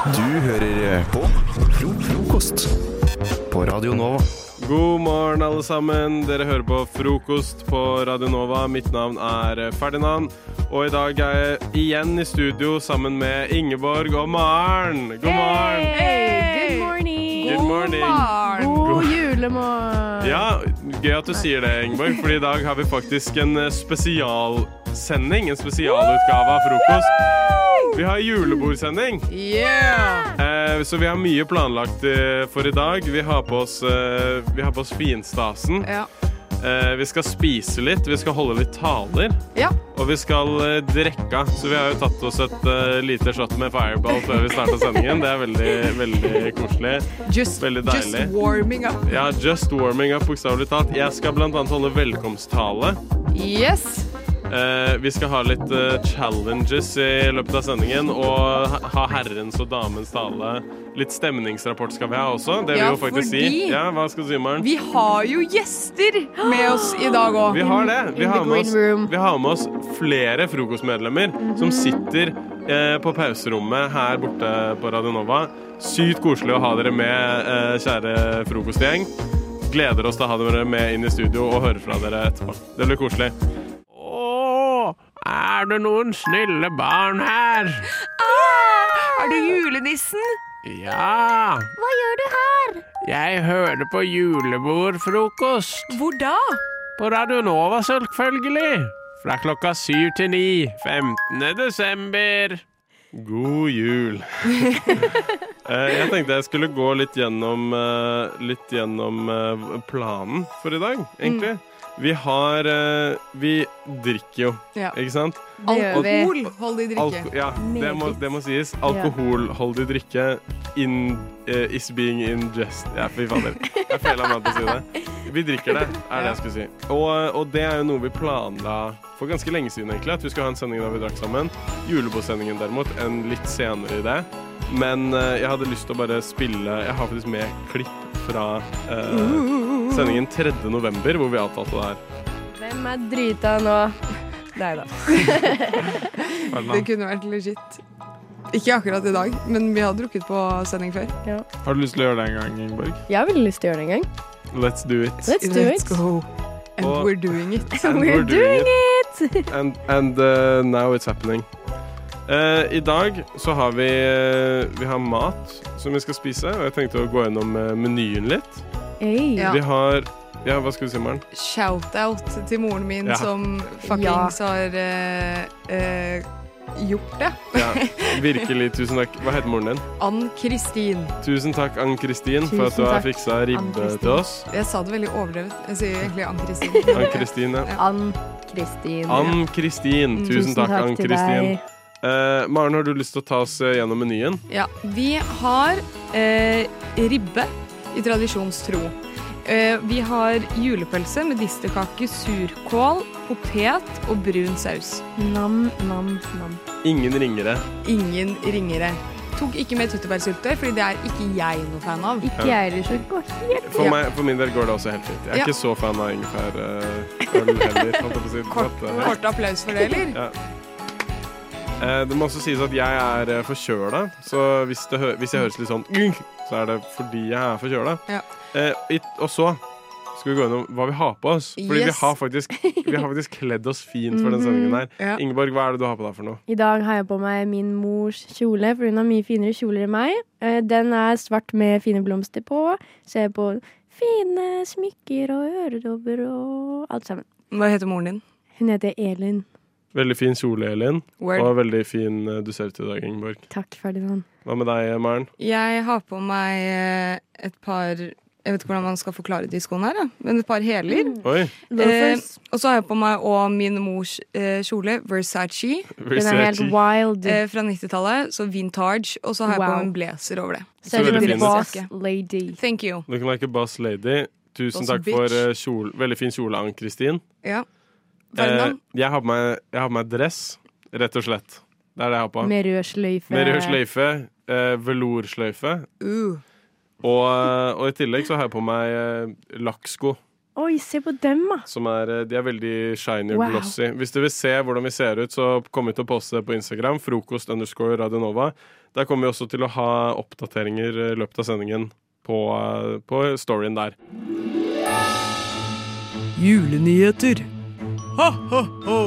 Du hører på Fro Frokost på Radio Nova. God morgen, alle sammen. Dere hører på Frokost på Radio Nova. Mitt navn er Ferdinand. Og i dag er jeg igjen i studio sammen med Ingeborg og Maren. God morgen. Hey, good morning. Good morning. God julemorgen. Ja, Gøy at du sier det, Ingeborg, for i dag har vi faktisk en eh, spesialsending. En spesialutgave av Frokost. Vi har julebordsending. Yeah! Eh, så vi har mye planlagt eh, for i dag. Vi har på oss, eh, vi har på oss finstasen. Ja. Eh, vi skal spise litt, vi skal holde litt taler. ja. Og vi skal eh, drikke. Så vi har jo tatt oss et lite shot med Fireball før vi starta sendingen. Det er veldig, veldig koselig. Just, Veldig just warming up. Ja, just warming up, bokstavelig talt. Jeg skal blant annet holde velkomsttale. Yes. Eh, vi skal ha litt eh, challenges i løpet av sendingen, og ha- herrens og damens tale. Litt stemningsrapport skal vi ha også. Det vil Ja, jo faktisk fordi- si. Ja, hva skal du si, Maren? Vi har jo gjester med oss i dag òg. Vi har det. Vi har, med oss, vi har med oss flere frokostmedlemmer som sitter eh, på pauserommet her borte på Radio Nova. Sykt koselig å ha dere med, eh, kjære frokostgjeng. Gleder oss til å ha dere med inn i studio og høre fra dere etterpå. Det blir koselig. Er det noen snille barn her? Er du julenissen? Ja. Hva gjør du her? Jeg hører på julebordfrokost. Hvor da? På Radio Nova, selvfølgelig. Fra klokka syv til ni. 15. desember. God jul. Eh, jeg tenkte jeg skulle gå litt gjennom, eh, litt gjennom eh, planen for i dag, egentlig. Vi har eh, Vi drikker jo, Ja. ikke sant? Alkoholholdig drikke. Alko ja, det må, det må sies. Alkoholholdig drikke in, uh, is being ingest. Ja, fy fader. Jeg feila meg til å si det. Vi drikker det, er det jeg skulle si. Og, og det er jo noe vi planla for ganske lenge siden, egentlig. At vi skulle ha en sending der vi drakk sammen. Julebordsendingen derimot, en litt senere idé. Men uh, jeg hadde lyst til å bare spille Jeg har faktisk med klipp fra eh, sendingen 3. november, hvor vi avtalte det her. Hvem er drita nå? Deg, da. Det kunne vært legit. Ikke akkurat i dag, men vi har drukket på sending før. Har du lyst til å gjøre det en gang, Ingeborg? Jeg har veldig lyst til å gjøre det en gang. Let's do it. Let's do it. go. And we're doing it. And We're doing it! And, and uh, now it's happening. Eh, I dag så har vi, eh, vi har mat som vi skal spise, og jeg tenkte å gå gjennom eh, menyen litt. Hey. Ja. Vi har Ja, hva skal du si, Maren? Shout-out til moren min Ja. som fuckings har gjort det. Ja, virkelig, tusen takk. Hva heter moren din? Ann-Kristin. Tusen takk, Ann-Kristin, for at du har fiksa ribbe til oss. Jeg sa det veldig overdrevet. Jeg sier egentlig Ann-Kristin. Ann-Kristin, ja. Ann-Kristin. Ann-Kristin. Tusen, Tusen takk, takk Ann-Kristin. Eh, Maren, har du lyst til å ta oss eh, gjennom menyen? Ja, vi har eh, ribbe i tradisjonstro. Eh, vi har julepølse med distelkake, surkål, potet og brun saus. Nam, nam, nam. Ingen ringere. Ingen ringere. Tok ikke med tyttebærsyltetøy, fordi det er ikke jeg noe fan av. Ikke jeg heller, så det går helt For, Ja. meg, for min del går det også helt fint. Jeg er Ja. ikke så fan av ingefærøl heller. holdt jeg på å si. Kort, Dette her. kort applaus for det, eller? Ja. Eh, det må også sies at jeg er eh, forkjøla, så hvis, det hø hvis jeg høres litt sånn så er det fordi jeg er forkjøla. Ja. Eh, og så skal vi gå gjennom hva vi har på oss. Fordi vi, har faktisk, vi har faktisk kledd oss fint for den sendingen her. Ja. Ingeborg, hva er det du har på deg for noe? I dag har jeg på meg min mors kjole, for hun har mye finere kjoler enn meg. Eh, Den er svart med fine blomster på. Ser på fine smykker og øredobber og alt sammen. Hva heter moren din? Hun heter Elin. Veldig fin kjole, Elin. Word. Og veldig fin eh, du ser ut i dag, Ingeborg. Takk, Ferdinand. Hva med deg, Maren? Jeg har på meg eh, et par Jeg vet ikke hvordan man skal forklare de skoene her, da. men et par hæler. Oi! Eh, og så har jeg på meg og min mors eh, kjole, Versace, Den er helt wild. eh, fra 90-tallet. Så vintage. Og så har jeg på meg en blazer over det. Så så veldig boss lady. Thank you. Looking like a boss lady. Tusen Boss takk bitch. for eh, kjole. Veldig fin kjole, Ann-Kristin. Ja. Eh, jeg, har på meg, jeg har på meg dress, rett og slett. Det er det jeg har på. Med rød sløyfe. Med rød sløyfe, eh, veloursløyfe. Uh. Og, eh, og i tillegg så har jeg på meg eh, lakksko. Oi, se på dem, da. Som er, eh, de er veldig shiny og Wow. glossy. Hvis du vil se hvordan vi ser ut, så kommer vi til å poste det på Instagram. Frokost underscore Radionova. Der kommer vi også til å ha oppdateringer i løpet av sendingen på, eh, på storyen der. Julenyheter. Ha-ha-ho!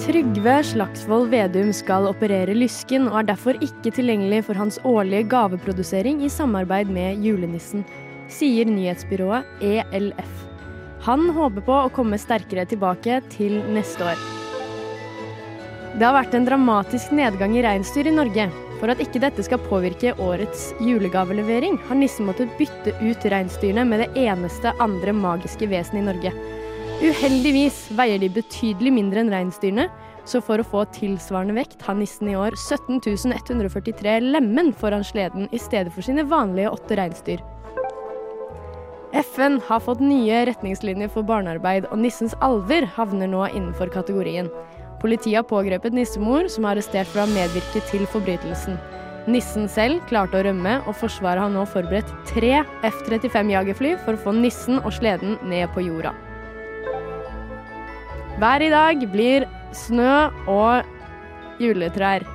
Trygve Slagsvold Vedum skal operere lysken, og er derfor ikke tilgjengelig for hans årlige gaveprodusering i samarbeid med julenissen, sier nyhetsbyrået ELF. Han håper på å komme sterkere tilbake til neste år. Det har vært en dramatisk nedgang i reinsdyr i Norge. For at ikke dette skal påvirke årets julegavelevering, har nissen måttet bytte ut reinsdyrene med det eneste andre magiske vesenet i Norge. Uheldigvis veier de betydelig mindre enn reinsdyrene, så for å få tilsvarende vekt har nissen i år 17 143 lemen foran sleden i stedet for sine vanlige åtte reinsdyr. FN har fått nye retningslinjer for barnearbeid, og nissens alver havner nå innenfor kategorien. Politiet har pågrepet nissemor, som er arrestert for å ha medvirket til forbrytelsen. Nissen selv klarte å rømme, og Forsvaret har nå forberedt tre F-35 jagerfly for å få nissen og sleden ned på jorda. Hver i dag blir snø og juletrær.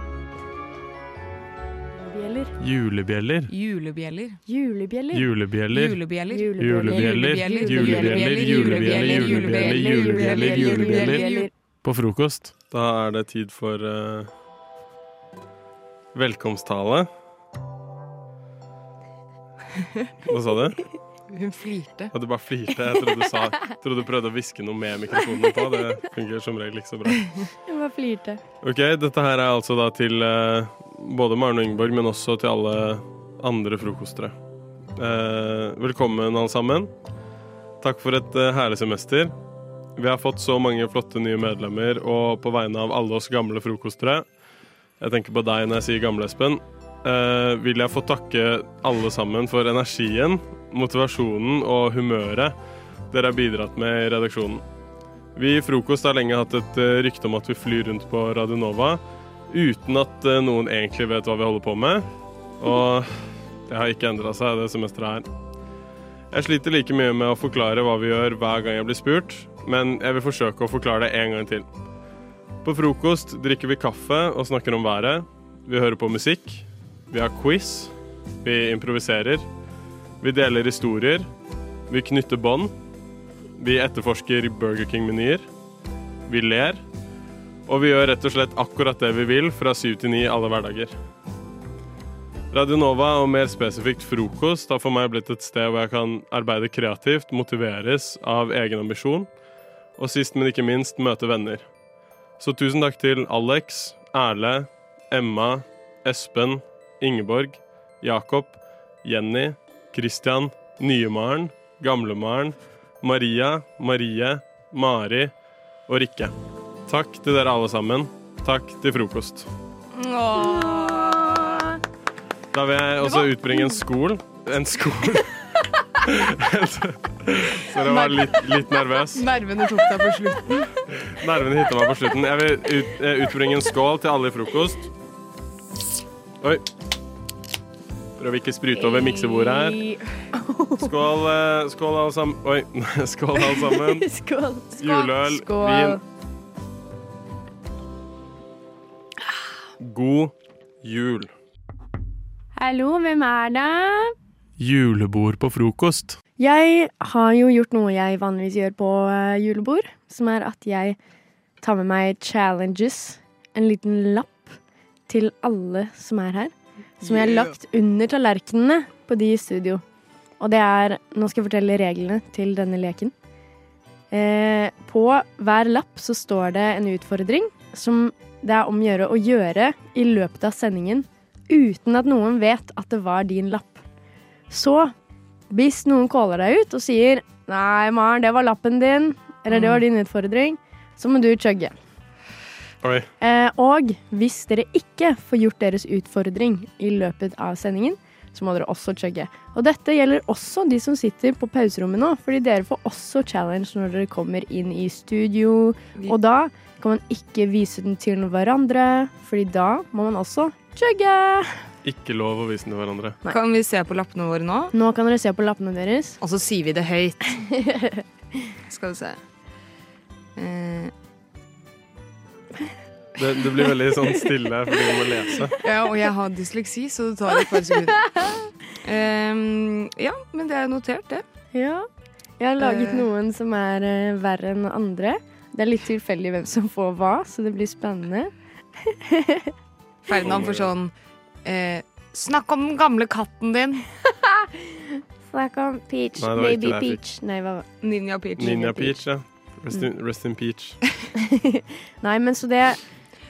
Julebjeller. Julebjeller. Julebjeller. Julebjeller. Julebjeller. Julebjeller. Julebjeller. Julebjeller. Julebjeller. Julebjeller. Julebjeller. Julebjeller. På frokost. Da er det tid for uh, velkomsttale. Hva sa du? Hun flirte. Ja, du bare flirte. Jeg trodde du, sa, trodde du prøvde å hviske noe med mikrofonen på. Det fungerer som regel ikke så bra. Hun bare flirte. Ok, dette her er altså da til eh, både Maren og Ingeborg, men også til alle andre frokostere. Eh, velkommen, alle sammen. Takk for et eh, herlig semester. Vi har fått så mange flotte nye medlemmer, og på vegne av alle oss gamle frokostere Jeg tenker på deg når jeg sier gamle, Espen. eh, vil jeg få takke alle sammen for energien, motivasjonen og humøret dere har bidratt med i redaksjonen. Vi i Frokost har lenge hatt et eh, rykte om at vi flyr rundt på Radio Nova uten at eh, noen egentlig vet hva vi holder på med. Og det har ikke endra seg det semesteret her. Jeg sliter like mye med å forklare hva vi gjør hver gang jeg blir spurt, men jeg vil forsøke å forklare det en gang til. På frokost drikker vi kaffe og snakker om været. Vi hører på musikk. Vi har quiz. Vi improviserer. Vi deler historier. Vi knytter bånd. Vi etterforsker Burger King-menyer. Vi ler. Og vi gjør rett og slett akkurat det vi vil fra syv til ni alle hverdager. Radio Nova, og mer spesifikt frokost, har for meg blitt et sted hvor jeg kan arbeide kreativt, motiveres av egen ambisjon, og sist, men ikke minst, møte venner. Så tusen takk til Alex, Erle, Emma, Espen, Ingeborg, Jakob, Jenny, Christian, Nye-Maren, Gamle-Maren, Maria, Marie, Mari og Rikke. Takk til dere alle sammen. Takk til frokost. Da vil jeg også utbringe en skål. En skål. Så jeg var litt, litt nervøs. Nervene tok deg på slutten. Nervene hitta meg på slutten. Jeg vil ut, utbringe en skål til alle i frokost. Oi. Prøver ikke sprute over miksebordet her. Skål, eh, skål alle sammen. Oi, skål alle sammen. Skål. Juleøl, Skål. vin. God jul. Hallo, hvem er det? Julebord på frokost. Jeg har jo gjort noe jeg vanligvis gjør på eh, julebord, som er at jeg tar med meg challenges, en liten lapp til alle som er her, som jeg har lagt under tallerkenene på de i studio. Og det er Nå skal jeg fortelle reglene til denne leken. Eh, på hver lapp så står det en utfordring som det er om å gjøre å gjøre i løpet av sendingen uten at noen vet at det var din lapp. Så hvis noen caller deg ut og sier Nei, Maren, det var lappen din, eller det var din utfordring, så må du chugge. Oi. Eh, og hvis dere ikke får gjort deres utfordring i løpet av sendingen, så må dere også chugge. Og dette gjelder også de som sitter på pauserommet nå, fordi dere får også challenge når dere kommer inn i studio. Og da kan man ikke vise den til hverandre, fordi da må man også chugge. Ikke lov å vise den til hverandre. Nei. Kan vi se på lappene våre nå? Nå kan dere se på lappene deres. Og så sier vi det høyt. Skal vi se. Eh, Det, det blir veldig sånn stille fordi du må lese. ja, og jeg har dysleksi, så det tar et par sekunder. Um, ja, men det er notert, det. Ja. Jeg har laget uh, noen som er uh, verre enn andre. Det er litt tilfeldig hvem som får hva, så det blir spennende. Ferdinand får sånn uh, Snakk om den gamle katten din. Snakk om Peach, Nei, Baby Peach. Nei, hva var Ninja Peach. Ninja Peach, ja. Rest in, rest in Peach. Nei, men så det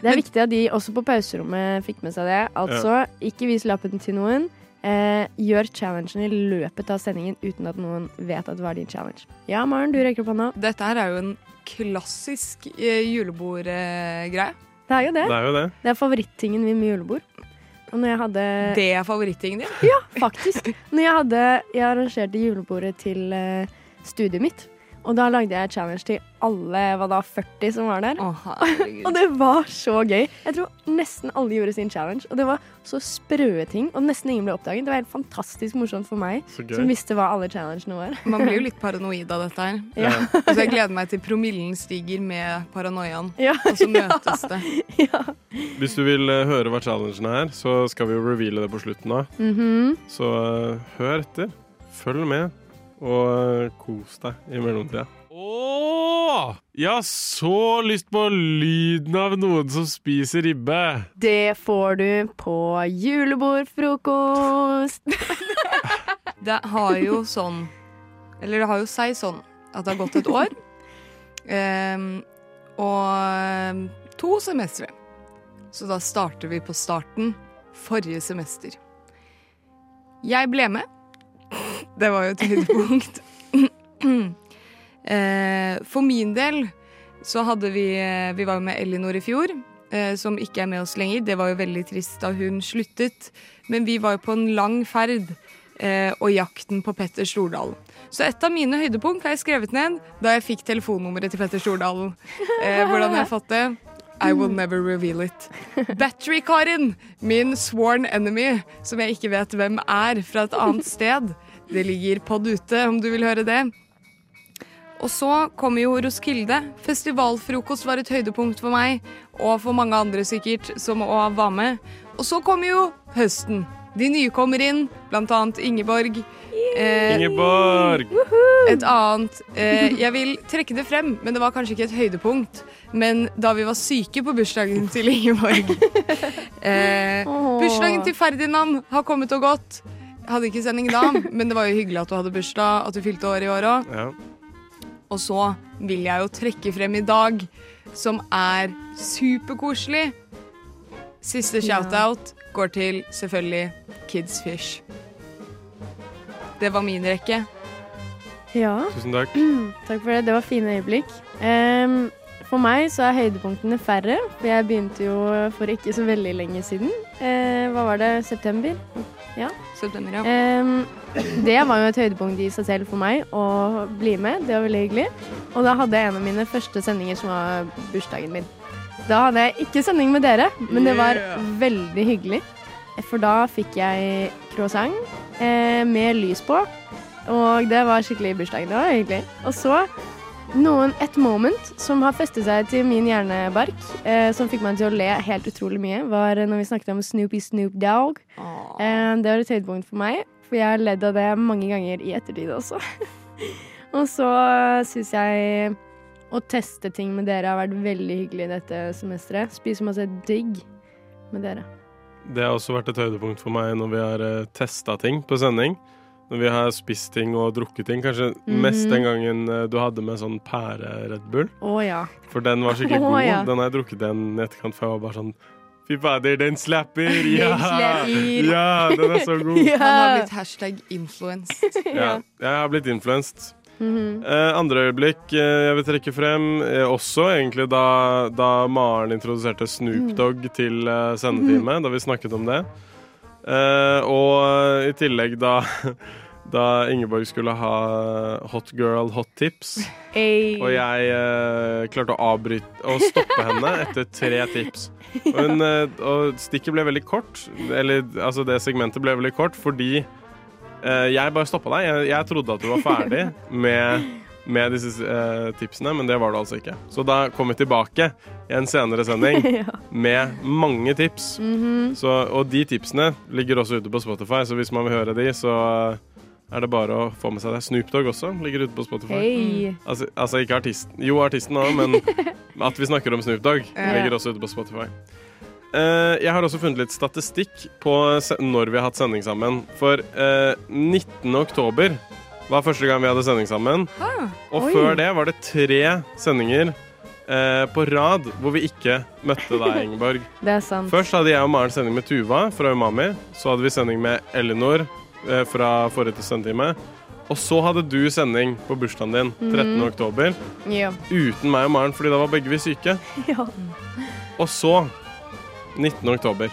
Det er viktig at de også på pauserommet fikk med seg det. Altså, ikke vis lappen til noen. Eh, gjør challengen i løpet av sendingen uten at noen vet at det var din challenge. Ja, Maren, du rekker opp hånda. Dette her er jo en klassisk eh, julebordgreie. Det er jo det. Det er jo det. Det er favorittingen min med julebord. Og når jeg hadde det er favorittingen din. Ja, Faktisk. Når jeg hadde Jeg arrangerte julebordet til eh, studiet mitt. Og da lagde jeg challenge til alle hva da, 40 som var der. Oh. Og det var så gøy. Jeg tror nesten alle gjorde sin challenge. Og det var så sprø ting. Og nesten ingen ble oppdaget. Det var helt fantastisk morsomt for meg, som visste hva alle challengene var. Man blir jo litt paranoid av dette her. Ja. Så jeg gleder meg til promillen stiger med paranoiaen. Ja. Og så møtes det. ja. Hvis du vil eh, høre hva challengen er, så skal vi jo reveale det på slutten av. Mhm. Så eh, hør etter. Følg med, og eh, kos deg i mellomtida. Åh! Jeg har så lyst på lyden av noen som spiser ribbe. Det får du på julebordfrokost. Det har jo sånn Eller det har jo seg sånn at det har gått et år. Um, og to semestre. Så da starter vi på starten. Forrige semester. Jeg ble med. Det var jo et høydepunkt. Eh, For min del så hadde vi Vi var jo med Ellinor i fjor, eh, som ikke er med oss lenger. Det var jo veldig trist da hun sluttet. Men vi var jo på en lang ferd eh, og jakten på Petter Stordalen. Så et av mine høydepunkt har jeg skrevet ned da jeg fikk telefonnummeret til Petter Stordalen. Eh, hvordan jeg fått det. I will never reveal it. Battery-Karin, min sworn enemy, som jeg ikke vet hvem er, fra et annet sted. Det ligger pod ute, om du vil høre det. Og så kommer jo Roskilde. Festivalfrokost var et høydepunkt for meg, og for mange andre sikkert, som òg var med. Og så kommer jo høsten. De nye kommer inn, blant annet Ingeborg. Eh, Ingeborg! et annet eh, Jeg vil trekke det frem, men det var kanskje ikke et høydepunkt. Men da vi var syke på bursdagen til Ingeborg eh, Bursdagen til Ferdinand har kommet og gått. Hadde ikke sending da, men det var jo hyggelig at du hadde bursdag, at du fylte år i år òg. Ja. Og så vil jeg jo trekke frem i dag, som er superkoselig. Siste shoutout går til selvfølgelig Kids Fish. Det var min rekke. Ja. Tusen takk. Takk for det. Det var fine øyeblikk. Um, for meg så er høydepunktene færre. For jeg begynte jo for ikke så veldig lenge siden. Uh, hva var det? September? September, ja. Um, det var jo et høydepunkt i seg selv for meg å bli med. Det var veldig hyggelig. Og da hadde jeg en av mine første sendinger som var bursdagen min. Da hadde jeg ikke sending med dere, men det var veldig hyggelig. For da fikk jeg croissant eh, med lys på. Og det var skikkelig bursdag. Det var hyggelig. Og så noen, et moment som har festet seg til min hjernebark, eh, som fikk meg til å le helt utrolig mye, var når vi snakket om Snoopy Snoop Dogg. Eh, Det var et høydepunkt for meg, for jeg har ledd av det mange ganger i ettertid også. og så syns jeg å teste ting med dere har vært veldig hyggelig dette semesteret. Spise masse digg med dere. Det har også vært et høydepunkt for meg når vi har uh, testa ting på sending. Når vi har spist ting og drukket ting. Kanskje Mhm. mest den gangen eh, du hadde med sånn pære-Red Bull. Å ja. For den var skikkelig Å, god. ja. Den har jeg drukket igjen i etterkant, for jeg var bare sånn Fy fader, den slapper! Ja! ja, den er så god. Han har blitt hashtag influenced. Ja, jeg har blitt influenced. Mhm. Eh, andre øyeblikk eh, jeg vil trekke frem, eh, også egentlig da, da Maren introduserte Snoop Dogg til eh, sendetime, da vi snakket om det. Eh, og i tillegg da, da Ingeborg skulle ha hot girl hot tips. Hey. Og jeg eh, klarte å avbryte og stoppe henne etter tre tips. Og, hun, eh, og stikket ble veldig kort. Eller altså, det segmentet ble veldig kort fordi eh, jeg bare stoppa deg. Jeg, jeg trodde at du var ferdig med, med disse uh, tipsene, men det var du altså ikke. Så da kommer vi tilbake i en senere sending med mange tips. Mhm. Så, og de tipsene ligger også ute på Spotify, så hvis man vil høre de, så eh, er det bare å få med seg det. Snoop Dogg også ligger ute på Spotify. Hey. Altså, altså ikke artisten. Jo, artisten òg, men at vi snakker om Snoop Dogg, ligger også ute på Spotify. Eh, jeg har også funnet litt statistikk på når vi har hatt sending sammen. For eh, 19. oktober var første gang vi hadde sending sammen. Ah, Og oi. før det var det tre sendinger eh, på rad hvor vi ikke møtte deg, Ingeborg. Det er sant. Først hadde jeg og Maren sending med Tuva fra Umami. Så hadde vi sending med Elinor eh, fra forrige sendetime. Og så hadde du sending på bursdagen din 13. Mm. oktober Ja. uten meg og Maren, fordi da var begge vi syke. ja. Og så, 19. oktober,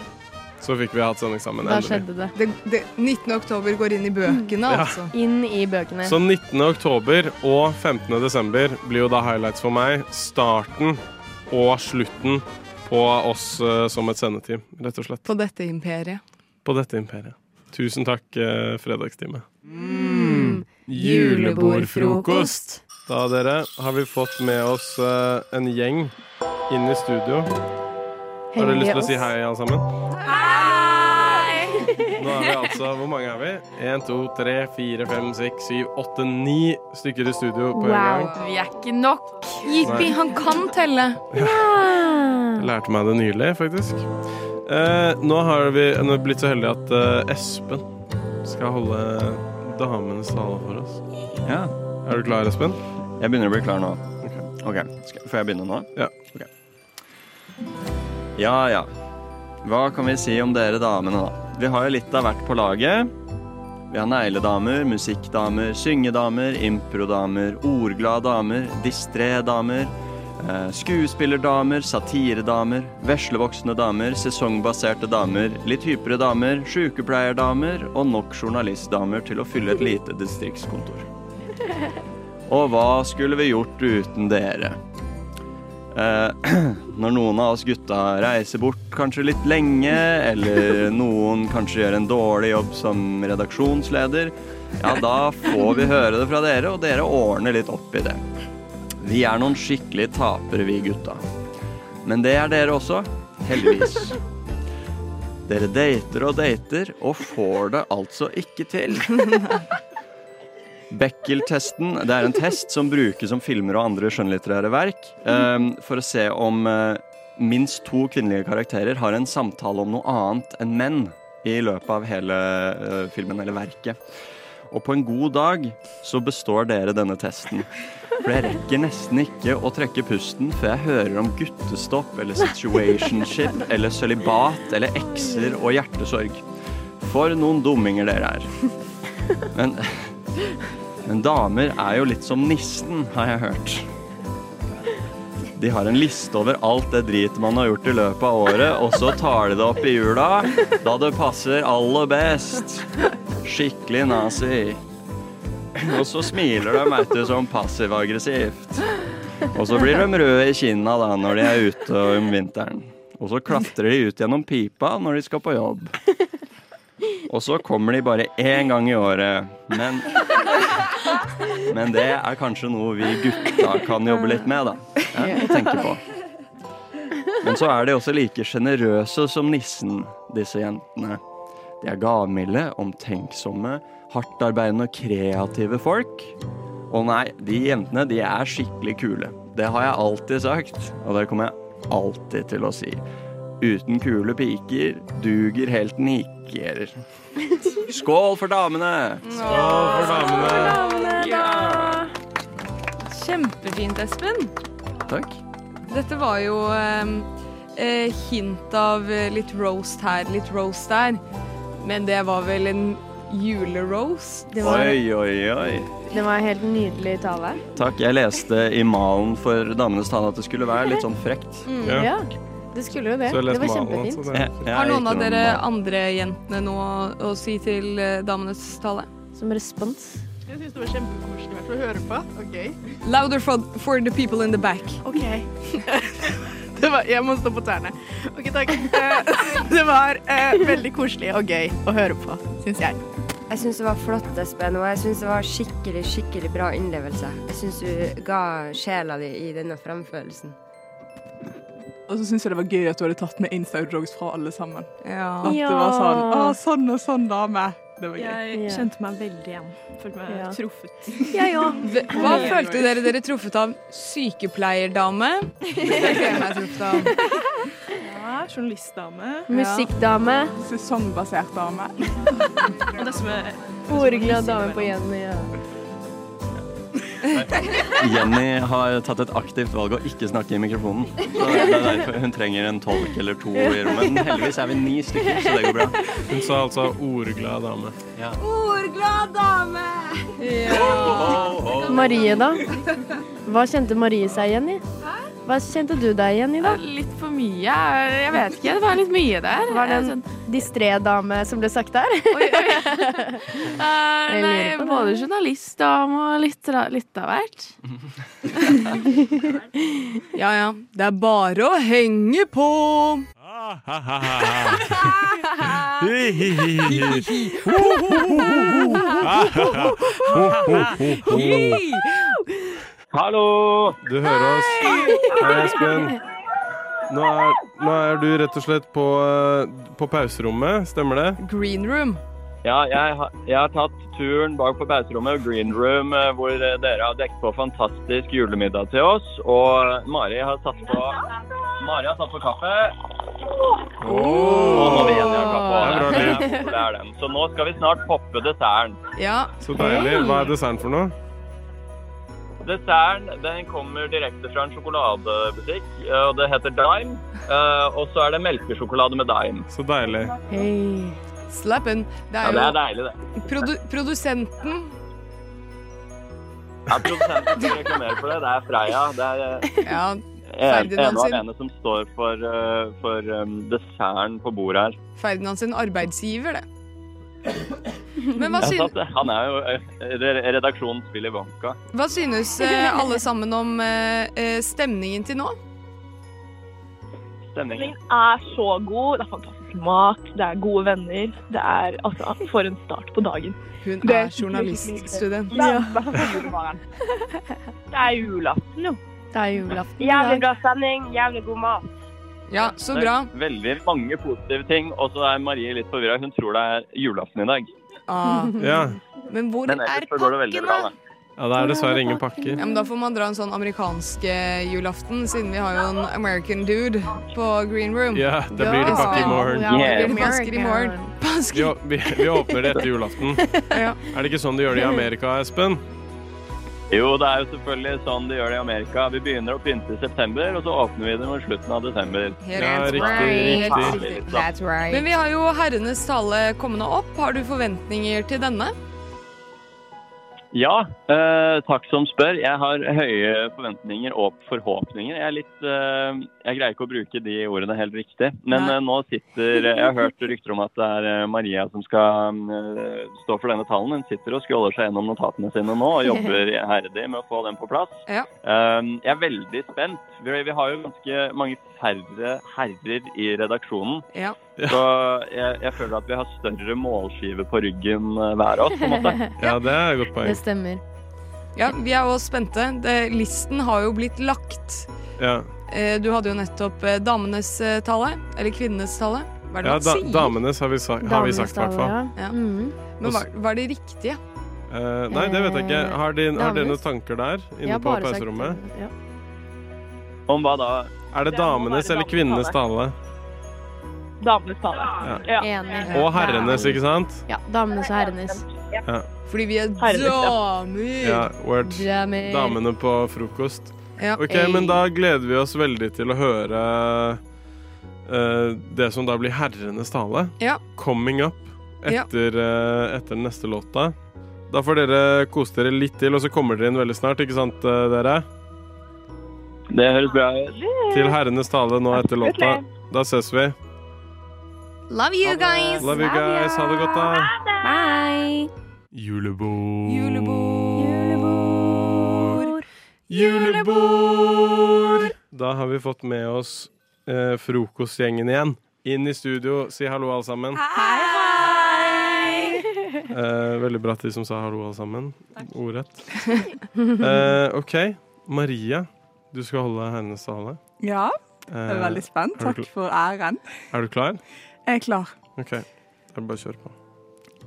så fikk vi hatt sending sammen. Da endelig. skjedde det. det, det, 19. oktober går inn i bøkene, Ja. altså. Inn i bøkene. Så 19. oktober og 15. desember blir jo da highlights for meg. Starten og slutten på oss uh, som et sendeteam, rett og slett. På dette imperiet. På dette imperiet. Tusen takk, uh, fredagstime. Mm. Julebordfrokost. Da, dere, har vi fått med oss uh, en gjeng inn i studio. Har dere lyst til å si hei, alle sammen? Hei! Nå er vi altså Hvor mange er vi? Én, to, tre, fire, fem, seks, syv, åtte, ni stykker i studio på en gang. Vi er ikke nok. Jippi, han kan telle. Jeg lærte meg det nylig, faktisk. Eh, nå har vi nå er blitt så heldige at eh, Espen skal holde damenes tale for oss. Ja, Er du klar, Espen? jeg begynner å bli klar nå. Ok. okay. skal, Får jeg begynne nå? Ja. Ok. Ja, ja. Hva kan vi si om dere damene, da? Vi har jo litt av hvert på laget. Vi har negledamer, musikkdamer, syngedamer, improdamer, ordglade damer, distré-damer, eh, skuespillerdamer, satiredamer, veslevoksne damer, sesongbaserte damer, litt hypere damer, sykepleierdamer og nok journalistdamer til å fylle et lite distriktskontor. Og hva skulle vi gjort uten dere? Eh, når noen av oss gutta reiser bort kanskje litt lenge, eller noen kanskje gjør en dårlig jobb som redaksjonsleder, ja, da får vi høre det fra dere, og dere ordner litt opp i det. Vi er noen skikkelige tapere, vi gutta. Men det er dere også, heldigvis. Dere dater og dater, og får det altså ikke til. Beckel-testen det er en test som brukes som filmer og andre skjønnlitterære verk um, for å se om uh, minst to kvinnelige karakterer har en samtale om noe annet enn menn i løpet av hele uh, filmen eller verket. Og på en god dag så består dere denne testen. For jeg rekker nesten ikke å trekke pusten før jeg hører om guttestopp eller situationship eller sølibat eller ekser og hjertesorg. For noen dumminger dere er. Men men damer er jo litt som nissen, har jeg hørt. De har en liste over alt det drit man har gjort i løpet av året, og så tar de det opp i jula da det passer aller best. Skikkelig nazi. Og så smiler de, vet du, sånn passiv-aggressivt. Og så blir de røde i kinna da når de er ute om vinteren. Og så klatrer de ut gjennom pipa når de skal på jobb. Og så kommer de bare én gang i året. Men Men det er kanskje noe vi gutta kan jobbe litt med, da. Ja, tenke på. Men så er de også like sjenerøse som nissen, disse jentene. De er gavmilde, omtenksomme, hardtarbeidende og kreative folk. Og nei, de jentene, de er skikkelig kule. Det har jeg alltid sagt, og det kommer jeg alltid til å si. Uten kule piker duger helten ikke. Skål for damene! Skål for damene! Kjempefint, Espen. Takk. Dette var jo eh, eh, hint av eh, litt roast her, litt roast der. Men det var vel en julerose? Det var, Oi, oi, oi. det var en helt nydelig tale. Takk. Jeg leste i malen for Damenes tale at det skulle være litt sånn frekt. Ja. Ja, det skulle jo det. Det var kjempefint. Det. Har noen av dere andre jentene noe å si til eh, damenes tale? som respons. Jeg syns det var kjempekoselig å høre på. Okay. Louder for, for the people in the back. Ok. det var, jeg må stå på tærne. Ok, takk. Eh, det var eh, veldig koselig og gøy å høre på, syns jeg. Jeg syns det var flott, Espen, og jeg syns det var skikkelig skikkelig bra innlevelse. Jeg syns du ga sjela di i denne fremførelsen. Og så syns jeg det var gøy at du hadde tatt med inside jokes fra alle sammen. Ja. At det var sånn Å, sånn og sånn dame. Det var gøy. Jeg kjente meg veldig igjen. Følte meg Ja. truffet. Jeg òg. Hva følte dere dere truffet av? Sykepleierdame? Følte meg truffet av. Ja, journalistdame. Musikkdame. Sesongbasert dame. Og det som er Ordglad dame på Jenny. Ja. Jenny har tatt et aktivt valg å ikke snakke i mikrofonen. Så det er derfor hun trenger en tolk eller to i rommet. Men heldigvis er vi ni stykker, så det går bra. Hun sa altså ordglad dame. Ordglad dame! Ja. Marie, da? Hva kjente Marie seg igjen i? Hva kjente du deg igjen i, da? Litt for mye. Jeg vet ikke. Det var litt mye der. Var det Sånn- en distré dame som ble sagt der? Oi, oi. uh, nei, både journalistdame og litt, litt av hvert. ja ja. Det er bare å henge på. Hallo! Du hører oss. Hei, Espen. Nå er, nå er du rett og slett på, eh, på pauserommet, stemmer det? Green room. Ja, jeg, jeg har tatt turen bak på pauserommet, Green Room, eh, hvor dere har dekket på fantastisk julemiddag til oss. Og Mari har satt på Mari har satt på kaffe. Og nå vil jeg ha kaffe. Det er bra, Det er. Så nå skal vi snart poppe desserten. Ja. Så deilig. Hva er desserten for noe? Desserten den kommer direkte fra en sjokoladebutikk, eh, og det heter Dime. Eh, Og så er det melkesjokolade med Dime. Så deilig. Hei. Slappen. Det Ja, er det er jo deilig, det. produ produsenten. Ja, Produsenten skal reklamere for det. Det er Freia. Det er eh, Ja, en, Ferdinand ene og alene som står for, for desserten på bordet her. Ferdinand sin arbeidsgiver, det. Men hva, synes... syn satt, han er jo eh, re- redaksjonens Willy Wonka. hva synes eh, alle sammen om eh, stemningen til nå? Stemningen. er så god. Det er fantastisk mat, det er gode venner. Det er altså For en start på dagen. Hun Det- er journaliststudent. Ja. Det er julaften, jo. Det er julaften Jævlig bra stemning, jævlig god mat. Ja, så er bra. Veldig mange positive ting, og så er Marie litt forvirra. Hun tror det er julaften i dag. Ah. Ja. Men hvor Men er ellers så går det veldig pakken, bra, da? da. ja, det er dessverre ingen pakker. Ja, men Da får man dra en sånn amerikansk eh, julaften, siden vi har jo en American dude på Green Room. Ja, det blir det pakke i morgen. Ja, det Blir pasker i morgen? Vi, Pasker. Vi, vi, vi åpner det etter julaften. Ja. Er det ikke sånn de gjør det i Amerika, Espen? Jo, det er jo selvfølgelig sånn de gjør det i Amerika. Vi begynner å pynte i september, og så åpner vi det mot slutten av desember. Ja, riktig, right. riktig. That's right. Men vi har jo herrenes tale kommende opp. Har du forventninger til denne? Ja, eh, takk som spør. Jeg har høye forventninger og forhåpninger. Jeg, er litt, eh, jeg greier ikke å bruke de ordene helt riktig. Men eh, nå sitter Jeg har hørt rykter om at det er eh, Maria som skal eh, stå for denne talen. Hun sitter og skroller seg gjennom notatene sine nå og jobber iherdig med å få den på plass. Ja. Eh, jeg er veldig spent. Vi, vi har jo ganske mange færre herrer i redaksjonen. Ja. Så jeg, jeg føler at vi har større målskive på ryggen eh, hver av oss. på en måte. Ja, det er et godt poeng. Det stemmer. Ja, vi er òg spente. Det, listen har jo blitt lagt. Ja, Eh, Du hadde jo nettopp eh, damenes tale. Eller kvinnenes tale. Hva er det ja man da, sier? damenes har vi, sa har vi sagt, i hvert fall. Ja. Ja. Mm. Men var, er det riktige? Uh, nei, det vet jeg ikke. Har, de, har dere noen tanker der inne på bare sagt- pauserommet? Ja. Om hva da? Er det Det damenes eller kvinnenes tale? Damenes tale. Ja. Enig. Og herrenes, ikke sant? Ja, damenes og herrenes. Fordi vi er Herrenes, damer. Ja, word. Damer. Damene på frokost. Ja. Ok, men da gleder vi oss veldig til å høre uh, det som da blir herrenes tale. Ja. Coming up etter, uh, etter neste låta. Da får dere kose dere litt til, og så kommer dere inn veldig snart, ikke sant eh, dere? Det høres bra ut. Til herrenes tale nå etter låta. Da ses vi. Love you guys! Love you guys. Ha det godt, da. Bye! Julebord. Julebord. Julebord! Da har vi fått med oss eh, frokostgjengen igjen. Inn i studio. Si hallo, alle sammen. Hei, hei! Eh, veldig bra at de som sa hallo, alle sammen. Ordrett. Eh, OK. Maria, du skal holde hennes tale. Ja, Eh, jeg er veldig spent. Takk for æren. Er du klar? Jeg er klar. OK. Da er det bare å kjøre på.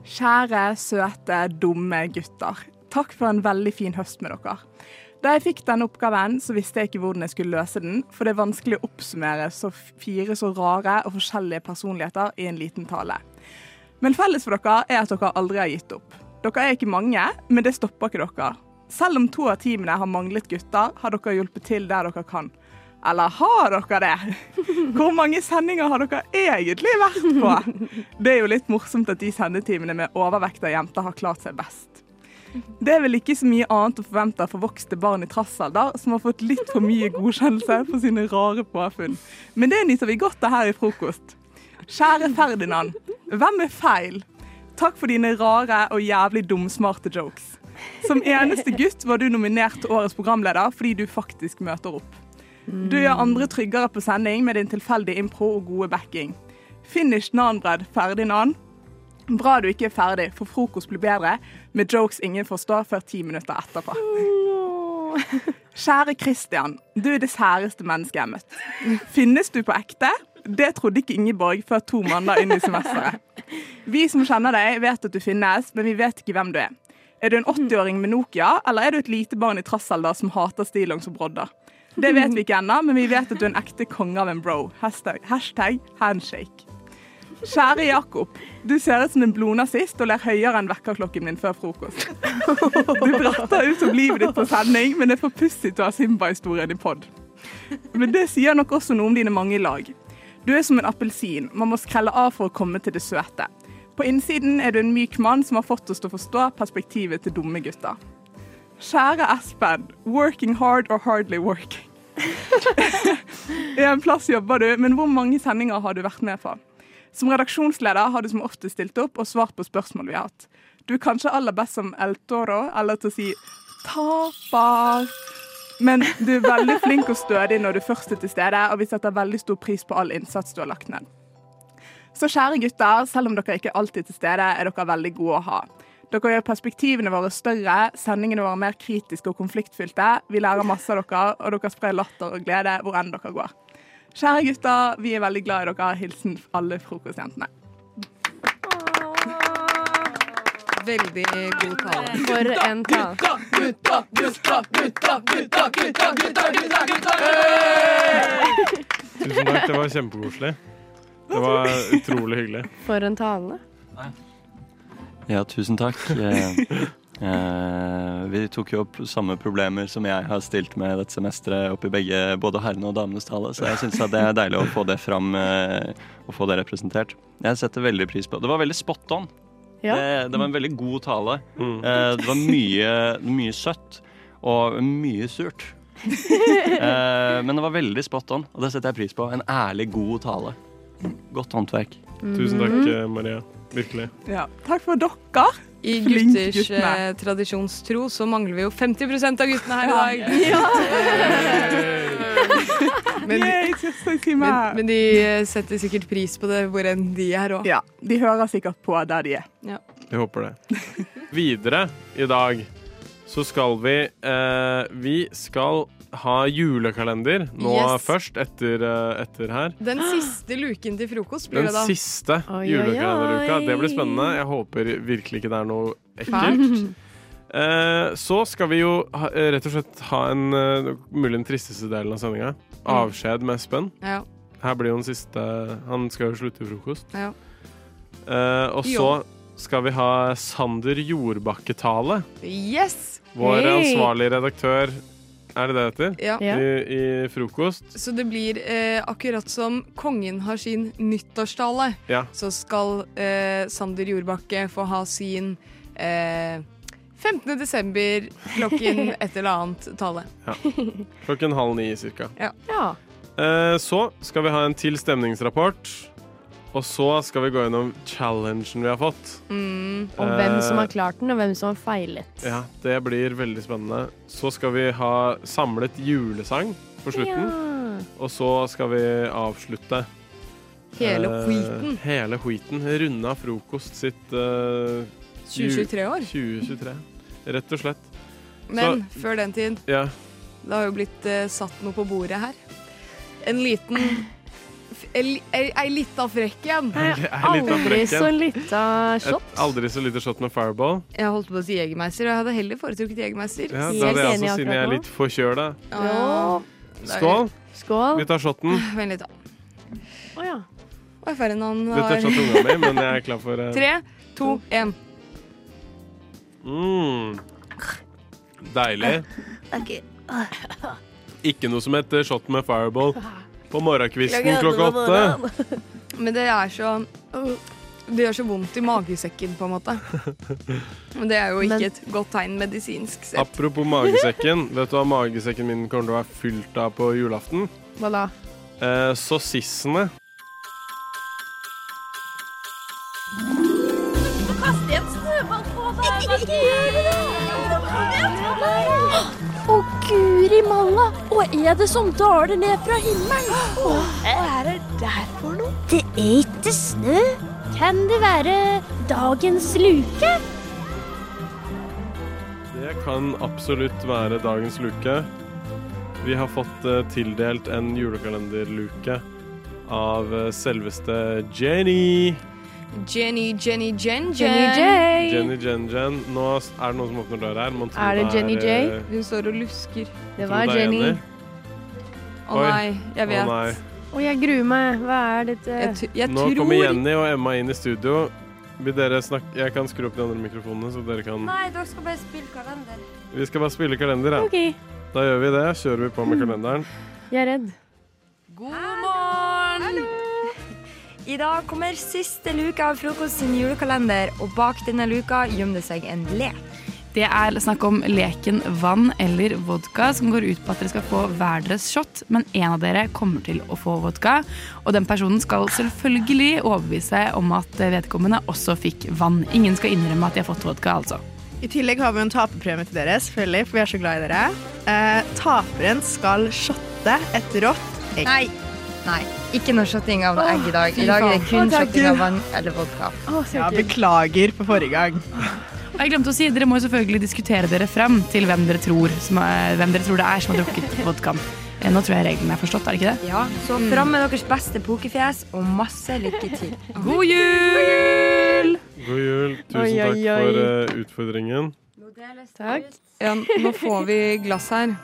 Kjære, søte, dumme gutter. Takk for en veldig fin høst med dere. Da jeg fikk denne oppgaven, så visste jeg ikke hvordan jeg skulle løse den, for det er vanskelig å oppsummere så fire så rare og forskjellige personligheter i en liten tale. Men felles for dere er at dere aldri har gitt opp. Dere er ikke mange, men det stopper ikke dere. Selv om to av teamene har manglet gutter, har dere hjulpet til der dere kan. Eller har dere det? Hvor mange sendinger har dere egentlig vært på? Det er jo litt morsomt at de sendetimene med overvekt av jenter har klart seg best. Det er vel ikke så mye annet å forvente av forvokste barn i trassalder som har fått litt for mye godkjennelse for sine rare påfunn. Men det nyter vi godt av her i frokost. Kjære Ferdinand, hvem er feil? Takk for dine rare og jævlig dumsmarte jokes. Som eneste gutt var du nominert til årets programleder fordi du faktisk møter opp. Du gjør andre tryggere på sending med din tilfeldige impro og gode backing. Finish nanbredd nan. Bra du ikke er ferdig, for frokost blir bedre med jokes ingen forstår før ti minutter etterpå. Kjære Christian, du er det særeste mennesket jeg har møtt. Finnes du på ekte? Det trodde ikke Ingeborg før to måneder inn i semesteret. Vi som kjenner deg, vet at du finnes, men vi vet ikke hvem du er. Er du en 80-åring med Nokia, eller er du et lite barn i trassalder som hater stillongs og brodder? Det vet vi ikke ennå, men vi vet at du er en ekte konge av en bro. Hashtag, hashtag handshake. Kjære Jakob. Du ser ut som en blodnazist og ler høyere enn vekkerklokken min før frokost. Du bratter ut om livet ditt på sending, men det er for pussig til å ha Simba-historien i pod. Men det sier nok også noe om dine mange lag. Du er som en appelsin. Man må skrelle av for å komme til det søte. På innsiden er du en myk mann som har fått oss til å forstå perspektivet til dumme gutter. Kjære Espen. Working hard or hardly working. I en plass jobber du, men hvor mange sendinger har du vært med på? Som redaksjonsleder har du som ofte stilt opp og svart på spørsmål vi har hatt. Du er kanskje aller best som El Toro, eller til å si taper. Men du er veldig flink og stødig når du først er til stede, og vi setter veldig stor pris på all innsats du har lagt ned. Så kjære gutter, selv om dere ikke alltid er til stede, er dere veldig gode å ha. Dere gjør perspektivene våre større, sendingene våre mer kritiske og konfliktfylte. Vi lærer masse av dere, og dere sprer latter og glede hvor enn dere går. Kjære gutter, vi er veldig glad i dere. Hilsen alle frokostjentene. Veldig god tale. For en tale. Gutta, gutta, gutta, gutta, gutta, gutta, gutta, gutta, Tusen takk, det var kjempekoselig. Det var utrolig hyggelig. For en tale. Ja, tusen takk. Eh, eh, vi tok jo opp samme problemer som jeg har stilt med dette semesteret opp i begge, både herrene og damenes tale, så jeg syns det er deilig å få det fram eh, og få det representert. Jeg setter veldig pris på det. Var veldig spot on. Ja. Det, det var en veldig god tale. Mm. Eh, det var mye, mye søtt og mye surt. Eh, men det var veldig spot on, og det setter jeg pris på. En ærlig, god tale. Godt håndverk. Tusen takk, eh, Maria. Virkelig. Ja, takk for dere. I Flink gutters guttene. eh, tradisjonstro så mangler vi jo 50% av guttene her i dag. Ja. Men, Yay, men, men de eh, setter sikkert pris på det hvor enn de er òg. Ja, de hører sikkert på der de er. Jeg håper det. Videre i dag så skal vi eh, Vi skal ha julekalender nå Yes. først, etter, eh, etter her. Den siste luken til frokost blir Den det da. siste Oi, oi, julekalenderuka. Det blir spennende. Jeg håper virkelig ikke det er noe ekkelt. Eh, så skal vi jo ha, eh, rett og slett ha en mulig den tristeste delen av sendinga. Avskjed med Espen. Ja. Her blir jo den siste Han skal jo slutte i frokost. Ja. Eh, og så skal vi ha Sander Jordbakke-tale. Yes! Vår hey. ansvarlige redaktør. Er det det det heter? Ja. Ja. I, I frokost. Så det blir eh, akkurat som kongen har sin nyttårstale, Ja. så skal eh, Sander Jordbakke få ha sin eh, 15. desember klokken et eller annet tale. Klokken halv ni cirka. Ja. Eh, så skal vi ha en til stemningsrapport. Og så skal vi gå gjennom challengen vi har fått. Mm. Og hvem som har Eh, klart den, og hvem som har feilet. Ja, det blir veldig spennende. Så skal vi ha samlet julesang på slutten. Ja. Og så skal vi avslutte Hele eh, skiten. Hele wheaten. Runde av frokost sitt eh, 2023 år. 2023. Rett og slett. Men før den tid, Ja. det har jo blitt eh, satt noe på bordet her. En liten Ei, lita frekk en. Aldri så lita shot. Et aldri så lite shot med Fireball. Jeg holdt på å si Jegermeister, og jeg hadde heller foretrukket Jegermeister. Ja, da hadde jeg altså også, siden jeg er litt forkjøla. Ja. Skål. Skål. Vi tar shoten. Vent litt, da. Å ja. Og Ferdinand har er shot unga mi, men jeg er klar for uh... Tre, to, én. Mm. Deilig. Ikke noe som heter shot med Fireball på morgenkvisten klokka åtte. Men det er så Det gjør så vondt i magesekken, på en måte. Men det er jo ikke et godt tegn medisinsk sett. Apropos magesekken. Vet du hva magesekken min kommer til å være fylt av på julaften? Hva da? Eh, Sossissene. Å, guri malla! Hva er det som daler ned fra himmelen? Hva er det der for noe? Det er ikke snø. Kan det være dagens luke? Det kan absolutt være dagens luke. Vi har fått eh, tildelt en julekalenderluke av eh, selveste Jenny. Jenny, Jenny, Jen, Jenny Jen. J. Jenny Jen Jen. Nå er det noen som åpner døra her. Man tror Er det Jenny J? eh, Hun står og lusker. Det var det er Jenny. Jenny. Å Oi. nei, jeg Å vet. nei. Å, jeg gruer meg. Hva er dette? Jeg, t jeg Nå tror kommer Jenny og Emma inn i studio. Vil dere snakke Jeg kan skru opp de andre mikrofonene, så dere kan Nei, dere skal bare spille kalender. Vi skal bare spille kalender, ja. OK, Da gjør vi det. Kjører vi på med kalenderen. jeg er redd. God! I dag kommer siste luke av Frokost sin julekalender, og bak denne luka gjemmer det seg en lek. Det er snakk om leken vann eller vodka, som går ut på at dere skal få hver deres shot, men en av dere kommer til å få vodka. Og den personen skal selvfølgelig overbevise om at vedkommende også fikk vann. Ingen skal innrømme at de har fått vodka, altså. I tillegg har vi en taperpremie til dere, selvfølgelig, for vi er så glad i dere. Eh, taperen skal shotte et rått egg. Nei. Nei, ikke noe shotting av noe egg i dag. I dag er det kun takk, shotting av vann eller vodka. Å, Ja, beklager for forrige gang. Og jeg glemte å si, Dere må selvfølgelig diskutere dere frem til hvem dere tror, som er, hvem dere tror det er som har drukket vodkaen. Eh, Nå tror jeg reglene er forstått, er det ikke det? Ja, så fram med deres beste pokerfjes, og masse lykke til. God jul! God jul. Tusen Oi, oi, takk for eh, utfordringen. Takk. Ja, nå får vi glass her.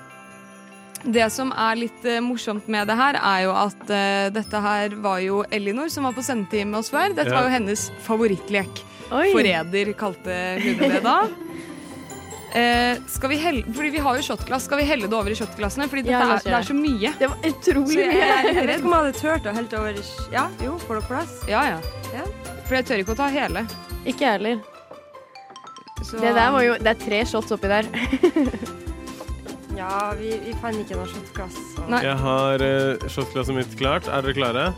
Det som er litt eh, morsomt med det her, er jo at eh, dette her var jo Elinor som var på sendetid med oss før. Dette Ja. var jo hennes favorittlek. Oi. Forræder kalte hun det da. Eh, skal vi helle, fordi vi har jo shotglass. Skal vi helle det over i shotglassene? Fordi dette Ja, er, det er så mye. Det var utrolig Så jeg mye. er Jeg vet ikke om jeg hadde turt å helle det over i Ja, jo, får dere plass? Ja, ja. Ja. For jeg tør ikke å ta hele. Ikke jeg heller. Så, Det der var jo Det er tre shots oppi der. Ja, vi, vi fant ikke noe shotglass. så- Nei. Jeg har uh, shotglasset mitt klart. Er dere klare?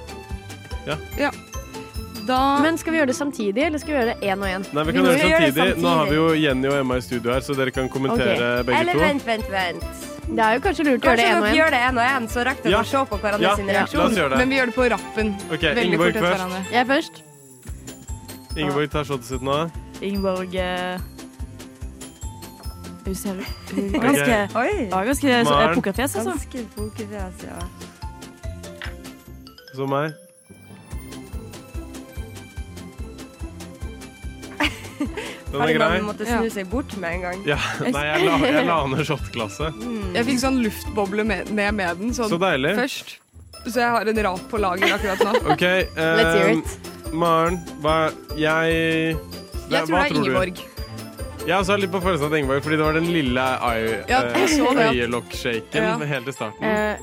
da Men skal vi gjøre det samtidig, eller skal vi gjøre det én og én? Nei, vi kan vi gjøre det gjøre det samtidig. Nå har vi jo. Jenny og Emma i studio her, så dere kan kommentere begge Eller to. vent, vent, vent. Det er jo kanskje lurt å gjøre det én og én. gjør det en og en, så rekker dere Ja. å se på hverandre Ja, sin la reaksjon. oss gjøre det. Men vi gjør det på rappen. Ok, Veldig Ingeborg først. hverandre. Jeg først. Ingeborg tar shotet sitt nå. Ingeborg eh, Hun ser hun Ok. ganske, Oi! ja, ganske pokerfjes, altså. Ganske pokerfjes, ja. Så meg. Den er grei. grei. måtte snu seg bort med en gang. Ja, nei, jeg la, jeg la ned shotglasset. Jeg fikk sånn luftboble med, ned med den sånn Så deilig. først. Så jeg har en rap på lager akkurat nå. OK. eh, Let's hear it. Maren, hva Jeg Jeg tror det er Ingeborg. Jeg så har litt på følelsen av Ingeborg, fordi det var den lille øye- Ja, eh, jeg så det. øyelokk-shaken Ja. helt til starten. Eh,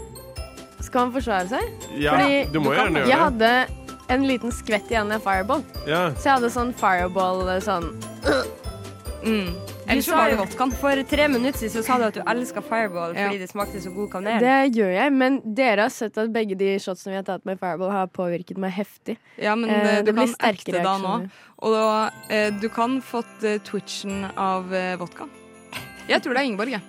skal han forsvare seg? Ja, fordi du må kan- gjerne Jeg gjøre det. hadde en liten skvett igjen av fireball. Ja. Så jeg hadde sånn fireball eh, sånn Mm. Du sa jo- For tre minutter siden så sa du at du elska Fireball Ja. fordi det smakte så god kanel. Det gjør jeg, men dere har sett at begge de shotsene vi har tatt med Fireball, har påvirket meg heftig. Ja, men Eh, det, du det blir kan sterke da nå. reaksjoner. Og da, eh, du kan fått eh, twitchen av eh, vodka. Jeg tror det er Ingeborg, jeg.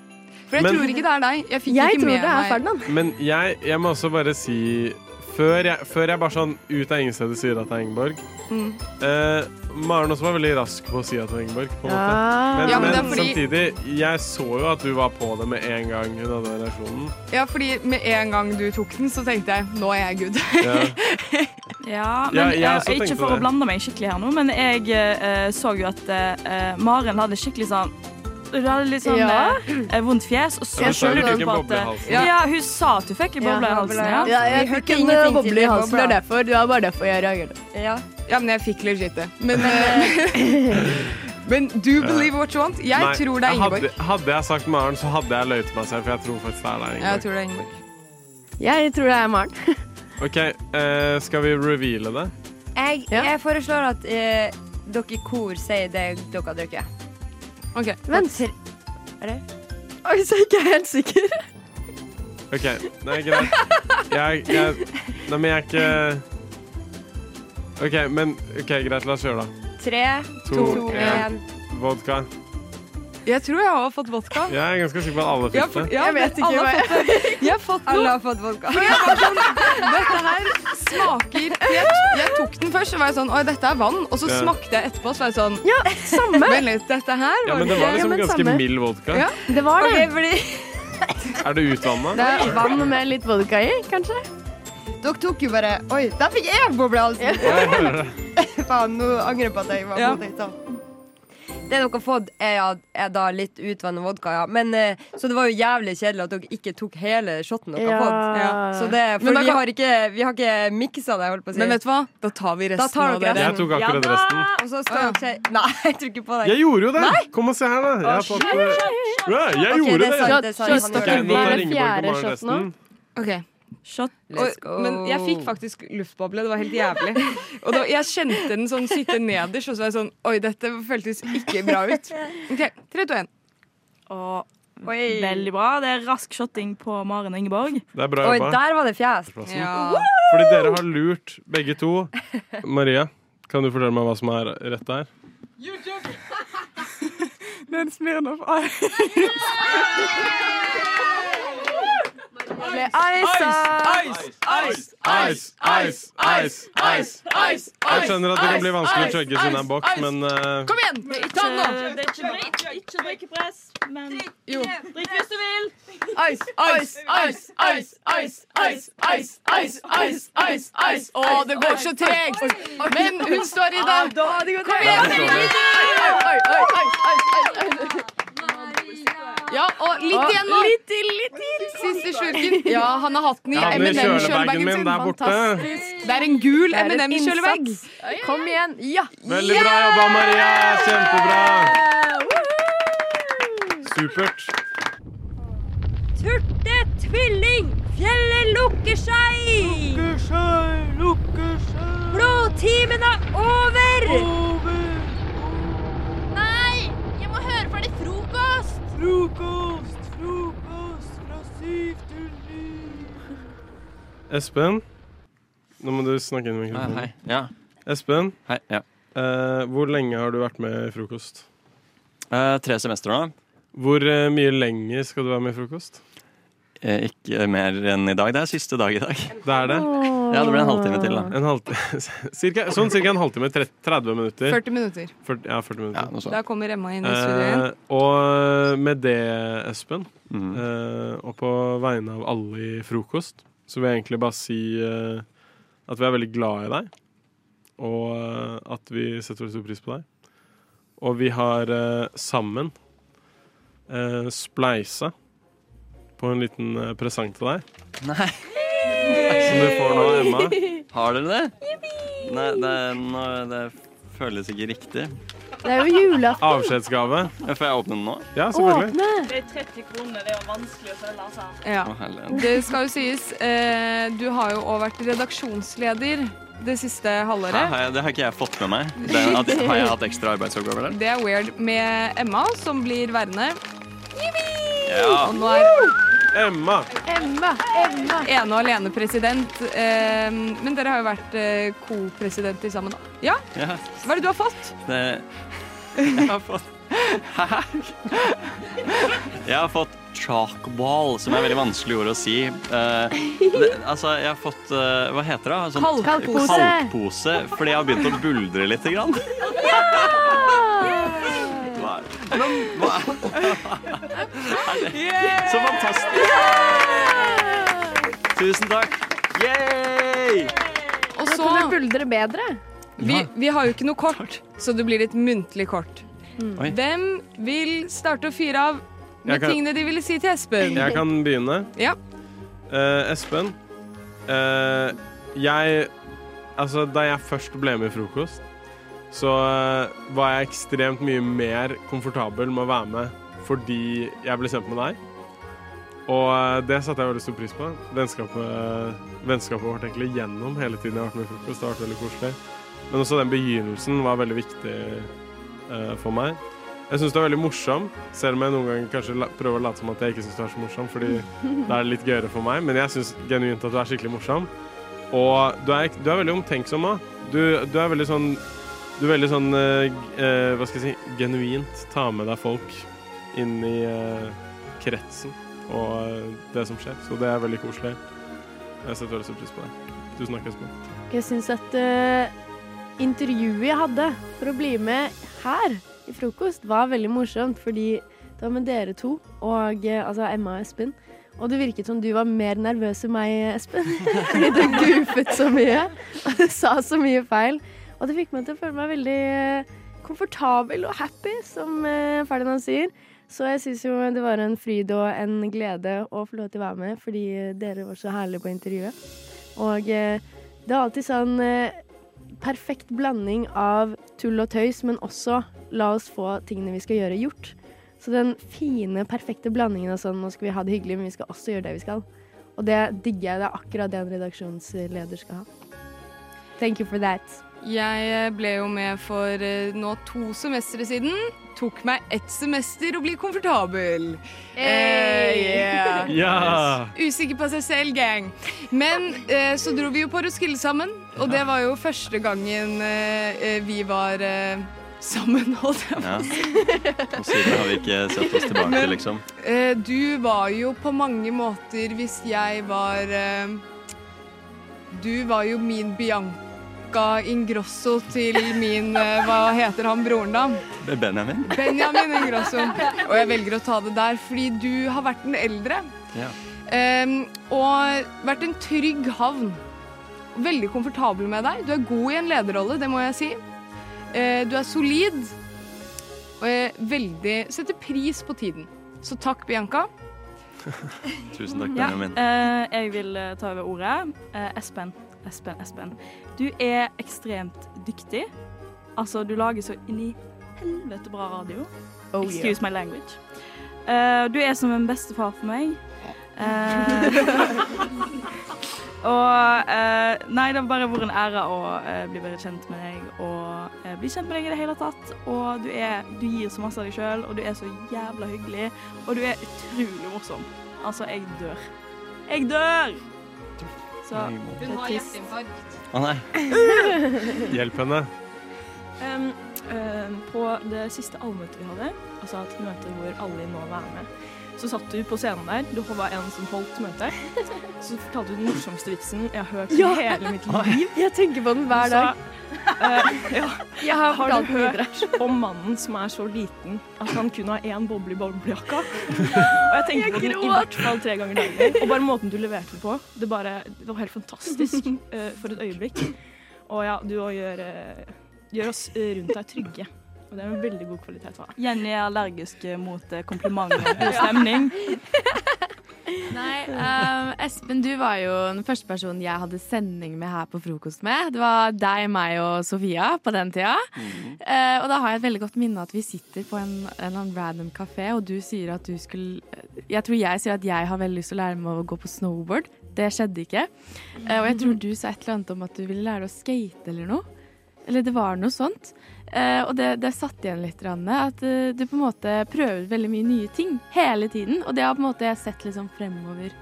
For jeg Men- tror ikke det er deg. Jeg fikk Jeg ikke tror det er Ferdinand. Men jeg, jeg må også bare si før jeg, før jeg bare sånn ut av ingestedet sier at det er Ingeborg Mm. eh, Maren også var veldig rask på å si at det var Ingeborg. På en måte. Men, Ja, men men, fordi- samtidig, jeg så jo at du var på det med en gang hun hadde relasjonen. Ja, fordi med en gang du tok den, så tenkte jeg nå er jeg good. Ja. Ja, Ja, men jeg eh, Ikke for det. å blande meg skikkelig her nå, men jeg eh, så jo at eh, Maren hadde skikkelig sånn du hadde litt sånn Ja. eh, vondt fjes, og så Ja, skjønner du på at ja. ja, hun sa at du fikk en boble i halsen. Ja. Ja, jeg fikk en eh, boble i halsen. Det er derfor, det var bare derfor jeg reagerte. Ja. Ja, men jeg fikk legit det. Men, eh, men do believe what you want. Jeg Nei, tror det er Ingeborg. Hadde, hadde jeg sagt Maren, så hadde jeg løyet meg selv, for jeg tror faktisk det er deg, Jeg tror det er Ingeborg. Jeg tror det er Maren. OK, uh, skal vi reveale det? Jeg, Ja. jeg foreslår at uh, dere i kor sier det dere har drukket. Ok, Vent. Er det? Oi, så er jeg ikke helt sikker. OK, nei, greit. Jeg, jeg Nei, men jeg er ikke OK, men OK, greit, la oss gjøre det. Tre, To, to, en. én. Vodka. Jeg tror jeg har fått vodka. Jeg er ganske sikker på at alle fikk det. Jeg vet ikke alle hva. Jeg har fått Alle noe. har fått vodka. For jeg var sånn, dette her smaker jeg, jeg tok den først, så var jeg sånn Oi, dette er vann. Og så Ja. smakte jeg etterpå, så var jeg sånn Ja, samme. Vent litt, dette her Ja, var men det var liksom men ganske samme. mild vodka. Ja. Det var Ok, det. fordi Er det utvanna? Det er vann med litt vodka i, kanskje? Dere tok jo bare Oi, der fikk jeg boble i halsen! Hører det. Faen, nå angrer jeg på at jeg var Ja. mot. Det dere har fått, er, ja, er da litt utvannet vodka, ja. Men, eh, så det var jo jævlig kjedelig at dere ikke tok hele shotten dere har fått. Ja. Så det, for Men vi, kan- har ikke, vi har ikke miksa det, holdt på å si. Men vet du hva? Da tar vi Da resten tar av dere dere. Jeg tok akkurat Ja resten. Og så skal dere si Nei, jeg tror ikke på deg. Jeg gjorde jo det! Kom og se her, da. Jeg har fått eh, jeg gjorde det er det! sant, det sant. okay, nå tar Ingeborg og Maren resten. Ok. Shot. Og, men jeg fikk faktisk luftboble. Det var helt jævlig. Og da, jeg kjente den sånn sitte nederst, og så var jeg sånn Oi, dette føltes ikke bra ut. OK, 3, 2, 1. Og veldig bra. Det er rask shotting på Maren og Ingeborg. Det er bra Oi, jobba. der var det fjes. Ja. Fordi dere har lurt begge to. Maria, kan du fortelle meg hva som er rett der? YouTube! Den en av Ice. Ble Ice Ice, ice, ice, ice, ice. Jeg skjønner at det kan bli vanskelig å chugge siden det er en boks, men eh, Kom igjen! Ta den nå! Det er ikke, drikk, ikke drikkepress, men Jo. drikk hvis du vil. Ice, ice, ice, ice, ice, ice, ice, ice, ice, ice, ice. Å, det går så tregt! Men hun står i det. Kom igjen! Oi, oi, oi, oi, oi, oi. Ja, og litt igjen nå. Litt til, litt til. Siste slurken. Ja, han har hatt den i M&M-kjølebagen min sin. der borte. Fantastisk. Det er en gul M&M-kjølebag. Kom igjen. Ja. Veldig bra jobba, Maria. Kjempebra. Supert. Turte tvilling, fjellet lukker seg. Lukker seg Blodtimen er over. Nei, jeg må høre ferdig frokost. Espen, nå må du snakke inn i mikrofonen. Hei. Ja. Espen, Hei. Ja. eh, hvor lenge har du vært med i frokost? Eh, tre semester nå. Hvor eh, mye lenger skal du være med i frokost? Eh, ikke mer enn i dag. Det er siste dag i dag. Det er det. Ja, det blir en halvtime til, da. En halvtime, cirka, sånn cirka en halvtime. 30 minutter. 40 minutter. 40, ja, 40 minutter. Ja. Da kommer Emma inn i studio. Eh, og med det, Espen, mm. eh, og på vegne av alle i frokost, så vil jeg egentlig bare si eh, at vi er veldig glad i deg. Og eh, at vi setter veldig stor pris på deg. Og vi har eh, sammen spleisa på en liten eh, presang til deg. Nei. Som du får nå, Emma. Har dere det? Nei, det, nå, det føles ikke riktig. Det er jo julaften. Avskjedsgave. Ja, Får jeg åpne den nå? Ja, selvfølgelig. Åpne. Det er 30 kroner, det er jo vanskelig å selge, altså. Ja. Å. Det skal jo sies, eh, du har jo òg vært redaksjonsleder det siste Hæ, halvåret. har jeg, det har ikke jeg fått med meg. Det, at, har jeg hatt ekstra arbeidsoppgaver der? Det er weird. Med Emma, som blir værende. Ja. Og nå er Emma! Emma, Emma. Ene og alene president. Eh, men dere har jo vært eh, co-presidenter sammen, da. Ja? Ja, Hva er det du har fått? det Jeg har fått Hæ? Jeg har fått chalkball, som er veldig vanskelig ord å si. Eh, det, altså, jeg har fått eh, Hva heter det? Sånn- Kalkpose. Kalkpose, fordi jeg har begynt å buldre litt. Grann. Ja! Hva, hva, hva Så fantastisk! Tusen takk. Yay! Og så kan du buldre bedre. vi, vi har jo ikke noe kort, så det blir et muntlig kort. Mm. Hvem vil starte å fyre av med kan- tingene de ville si til Espen? Jeg kan begynne. Ja. Uh, Espen, uh, jeg Altså, da jeg først ble med i frokost, så uh, var jeg ekstremt mye mer komfortabel med å være med fordi jeg ble kjent med deg. Og eh, det satte jeg veldig stor pris på. Vennskapet, vennskapet vårt egentlig gjennom hele tiden jeg har vært med i frokost. Det har vært veldig koselig. Men også den begynnelsen var veldig viktig uh, for meg. Jeg syns du er veldig morsom, selv om jeg noen ganger kanskje prøver å late som at jeg ikke syns du er så morsom, fordi det er litt gøyere for meg. Men jeg syns genuint at du er skikkelig morsom. Og du er, du er veldig omtenksom òg. Du, du er veldig sånn Du er veldig sånn uh, eh, Hva skal jeg si Genuint tar med deg folk inn i eh, kretsen og eh, det som skjer. Så det er veldig koselig. Jeg setter veldig stor pris på det. Tusen takk, Espen. Jeg syns at uh, intervjuet jeg hadde for å bli med her i frokost, var veldig morsomt. Fordi det var med dere to, og uh, altså Emma og Espen. Og det virket som du var mer nervøs enn meg, Espen. Fordi du goofet så mye. Og du sa så mye feil. Og det fikk meg til å føle meg veldig komfortabel og happy, som Ferdinand sier. Så jeg syns jo det var en fryd og en glede å få lov til å være med, fordi dere var så herlige på intervjuet. Og eh, det er alltid sånn eh, perfekt blanding av tull og tøys, men også la oss få tingene vi skal gjøre, gjort. Så den fine, perfekte blandingen av sånn nå skal vi ha det hyggelig, men vi skal også gjøre det vi skal. Og det digger jeg. Det er akkurat det en redaksjonsleder skal ha. Thank you for that. Jeg eh, ble jo med for eh, nå to semestre siden. Tok meg ett semester å bli komfortabel. Eh, yeah. yeah. Usikker på seg selv, gang. Men uh, så dro vi jo på Roskilde sammen, og det var jo første gangen eh, vi var sammen, holdt jeg på å si. Og siden har vi ikke sett oss tilbake, Men- liksom. Eh, du var jo på mange måter, hvis jeg var eh, Du var jo min Bianca Ingrosso til min eh, Hva heter han broren, da? Benjamin? Benjamin Ingrosso. Og jeg velger å ta det der fordi du har vært den eldre. Ja. Um, og vært en trygg havn. Veldig komfortabel med deg. Du er god i en lederrolle, det må jeg si. Uh, du er solid. Og jeg veldig setter pris på tiden. Så takk, Bianca. Tusen takk, Ja, Benjamin. eh, jeg vil ta over ordet. Uh, Espen, Espen, Espen. Du er ekstremt dyktig. Altså, du lager så inni helvete bra radio. Oh, Excuse my language. Uh, du er som en bestefar for meg. Uh, og eh, Nei, det har bare vært en ære å eh, bli bedre kjent med deg og eh, bli kjent med deg i det hele tatt. Og du, er, du gir så masse av deg sjøl, og du er så jævla hyggelig. Og du er utrolig morsom. Altså, jeg dør. Jeg dør! Så det er trist. Å nei. Hjelp henne. Um, um, på det siste allmøtet vi hadde, altså et møte hvor alle må være med, så satt du på scenen der. Du var en som holdt møtet. Så fortalte du den morsomste vitsen jeg har hørt i Ja. hele mitt liv. Jeg tenker på den hver dag. Så, dag. eh, ja. Jeg har Har du hørt om mannen som er så liten at han kun har én boble i boblejakka? Og jeg tenker på den i hvert fall tre ganger daglig. Og bare måten du leverte det på, det, bare, det var helt fantastisk uh, for et øyeblikk. Og ja, du òg gjør, uh, gjør oss rundt deg trygge. Og det er en veldig god kvalitet for. Jenny er allergisk mot eh, komplimenter og god stemning. Nei, um, Espen, du var jo den første personen jeg hadde sending med her på frokost med. Det var deg, meg og Sofia på den tida. Eh, og da har jeg et veldig godt minne at vi sitter på en, en eller annen random kafé, og du sier at du skulle Jeg tror jeg sier at jeg har veldig lyst til å lære meg å gå på snowboard. det skjedde ikke. Uh, og jeg tror du sa et eller annet om at du ville lære deg å skate eller noe. Eller det var noe sånt. Eh, og det, det satt igjen litt. Ranne, at eh, du på en måte prøver veldig mye nye ting hele tiden. Og det har på en måte jeg sett liksom fremover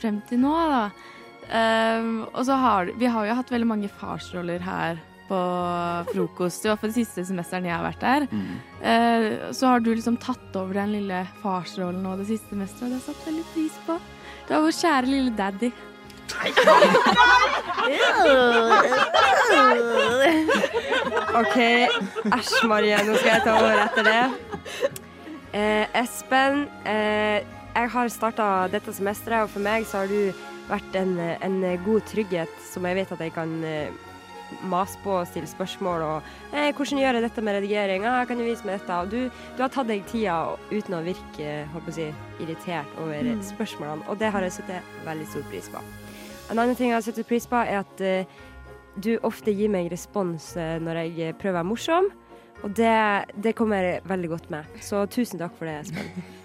frem til nå. da. Eh, og så har vi har jo hatt veldig mange farsroller her på frokost. I hvert fall de siste semesteren jeg har vært der. Eh, så har du liksom tatt over den lille farsrollen nå det siste semesteret, og det har jeg satt veldig pris på. Du var vår kjære lille daddy. OK, æsj, Marie. Nå skal jeg ta over etter det. Eh, Espen, eh, jeg har starta dette semesteret, og for meg så har du vært en, en god trygghet som jeg vet at jeg kan eh, mase på og stille spørsmål og eh, 'Hvordan gjør jeg dette med redigering? Ah, kan du vise meg dette?' Og du, du har tatt deg tida uten å virke holdt på å si, irritert over Mm. spørsmålene, og det har jeg satt veldig stor pris på. En annen ting jeg setter pris på, er at eh, du ofte gir meg respons eh, når jeg eh, prøver å være morsom, og det, det kommer jeg veldig godt med. Så tusen takk for det, Espen.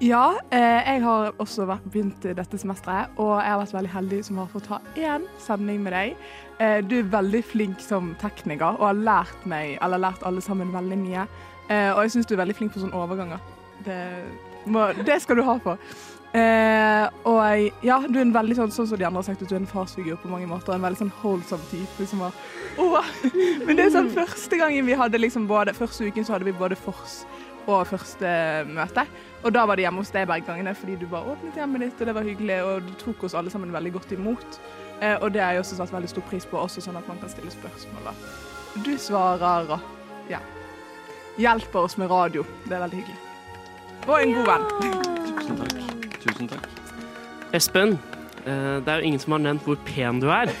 Ja, eh, jeg har også vært, begynt dette semesteret, og jeg har vært veldig heldig som har fått ha én sending med deg. Eh, du er veldig flink som tekniker og har lært meg, eller lært alle sammen, veldig mye. Eh, og jeg syns du er veldig flink på sånne overganger. Det, må, det skal du ha for. Eh, og ja, du er en veldig sånn, sånn som de andre har sagt, at du er en farsfigur på mange måter. En veldig sånn holdsom type som har Åh! Men det er sånn første gangen vi hadde liksom både Første uken så hadde vi både Fors og første møte. Og da var det hjemme hos deg begge gangene, fordi du bare åpnet hjemmet ditt, og det var hyggelig, og du tok oss alle sammen veldig godt imot. Eh, og det har jeg også satt veldig stor pris på, også sånn at man kan stille spørsmål. Da. Du svarer og ja. hjelper oss med radio. Det er veldig hyggelig. Og en god venn. Tusen takk. Tusen takk. Espen, eh, det er jo ingen som har nevnt hvor pen du er.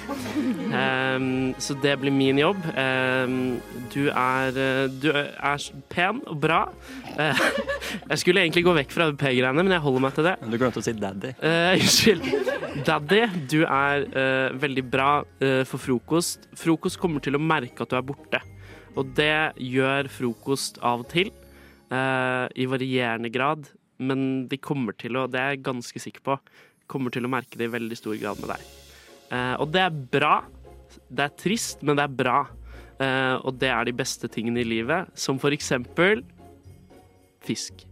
Ehm, så det blir min jobb. Ehm, du er, eh, du er pen og bra. Eh, jeg skulle egentlig gå vekk fra P-greiene, men jeg holder meg til det. Du glemte å si daddy. Eh, Unnskyld. Daddy, du er veldig bra for frokost. Frokost kommer til å merke at du er borte. Og det gjør frokost av og til, eh, i varierende grad. Men de kommer til å, det er jeg ganske sikker på, kommer til å merke det i veldig stor grad med deg. Eh, og det er bra. Det er trist, men det er bra. Eh, og det er de beste tingene i livet, som for eksempel fisk.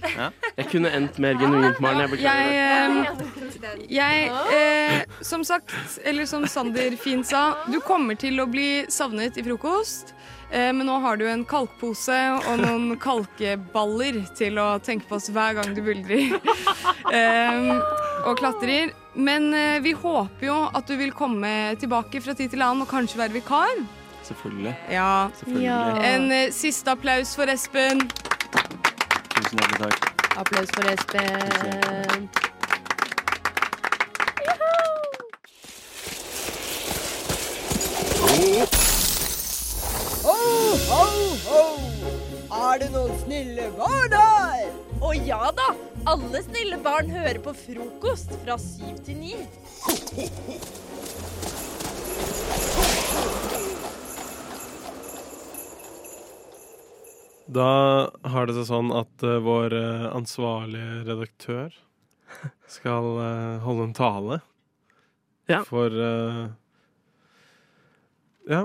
Jeg kunne endt mer genuint, Maren. Jeg Jeg, beklager. eh, jeg eh, Som sagt, eller som Sander fint sa, du kommer til å bli savnet i frokost. Eh, men nå har du en kalkpose og noen kalkeballer til å tenke på oss hver gang du buldrer um, og klatrer. Men eh, vi håper jo at du vil komme tilbake fra tid til annen og kanskje være vikar. Selvfølgelig. Ja. Selvfølgelig. En eh, siste applaus for Espen. Tusen hjertelig takk. Applaus for Espen. Ho, ho, ho! Er det noen snille barn her? Å ja da! Alle snille barn hører på frokost fra syv til ni. Da har det seg sånn at uh, vår eh, ansvarlige redaktør skal uh, holde en tale ja. for Ja,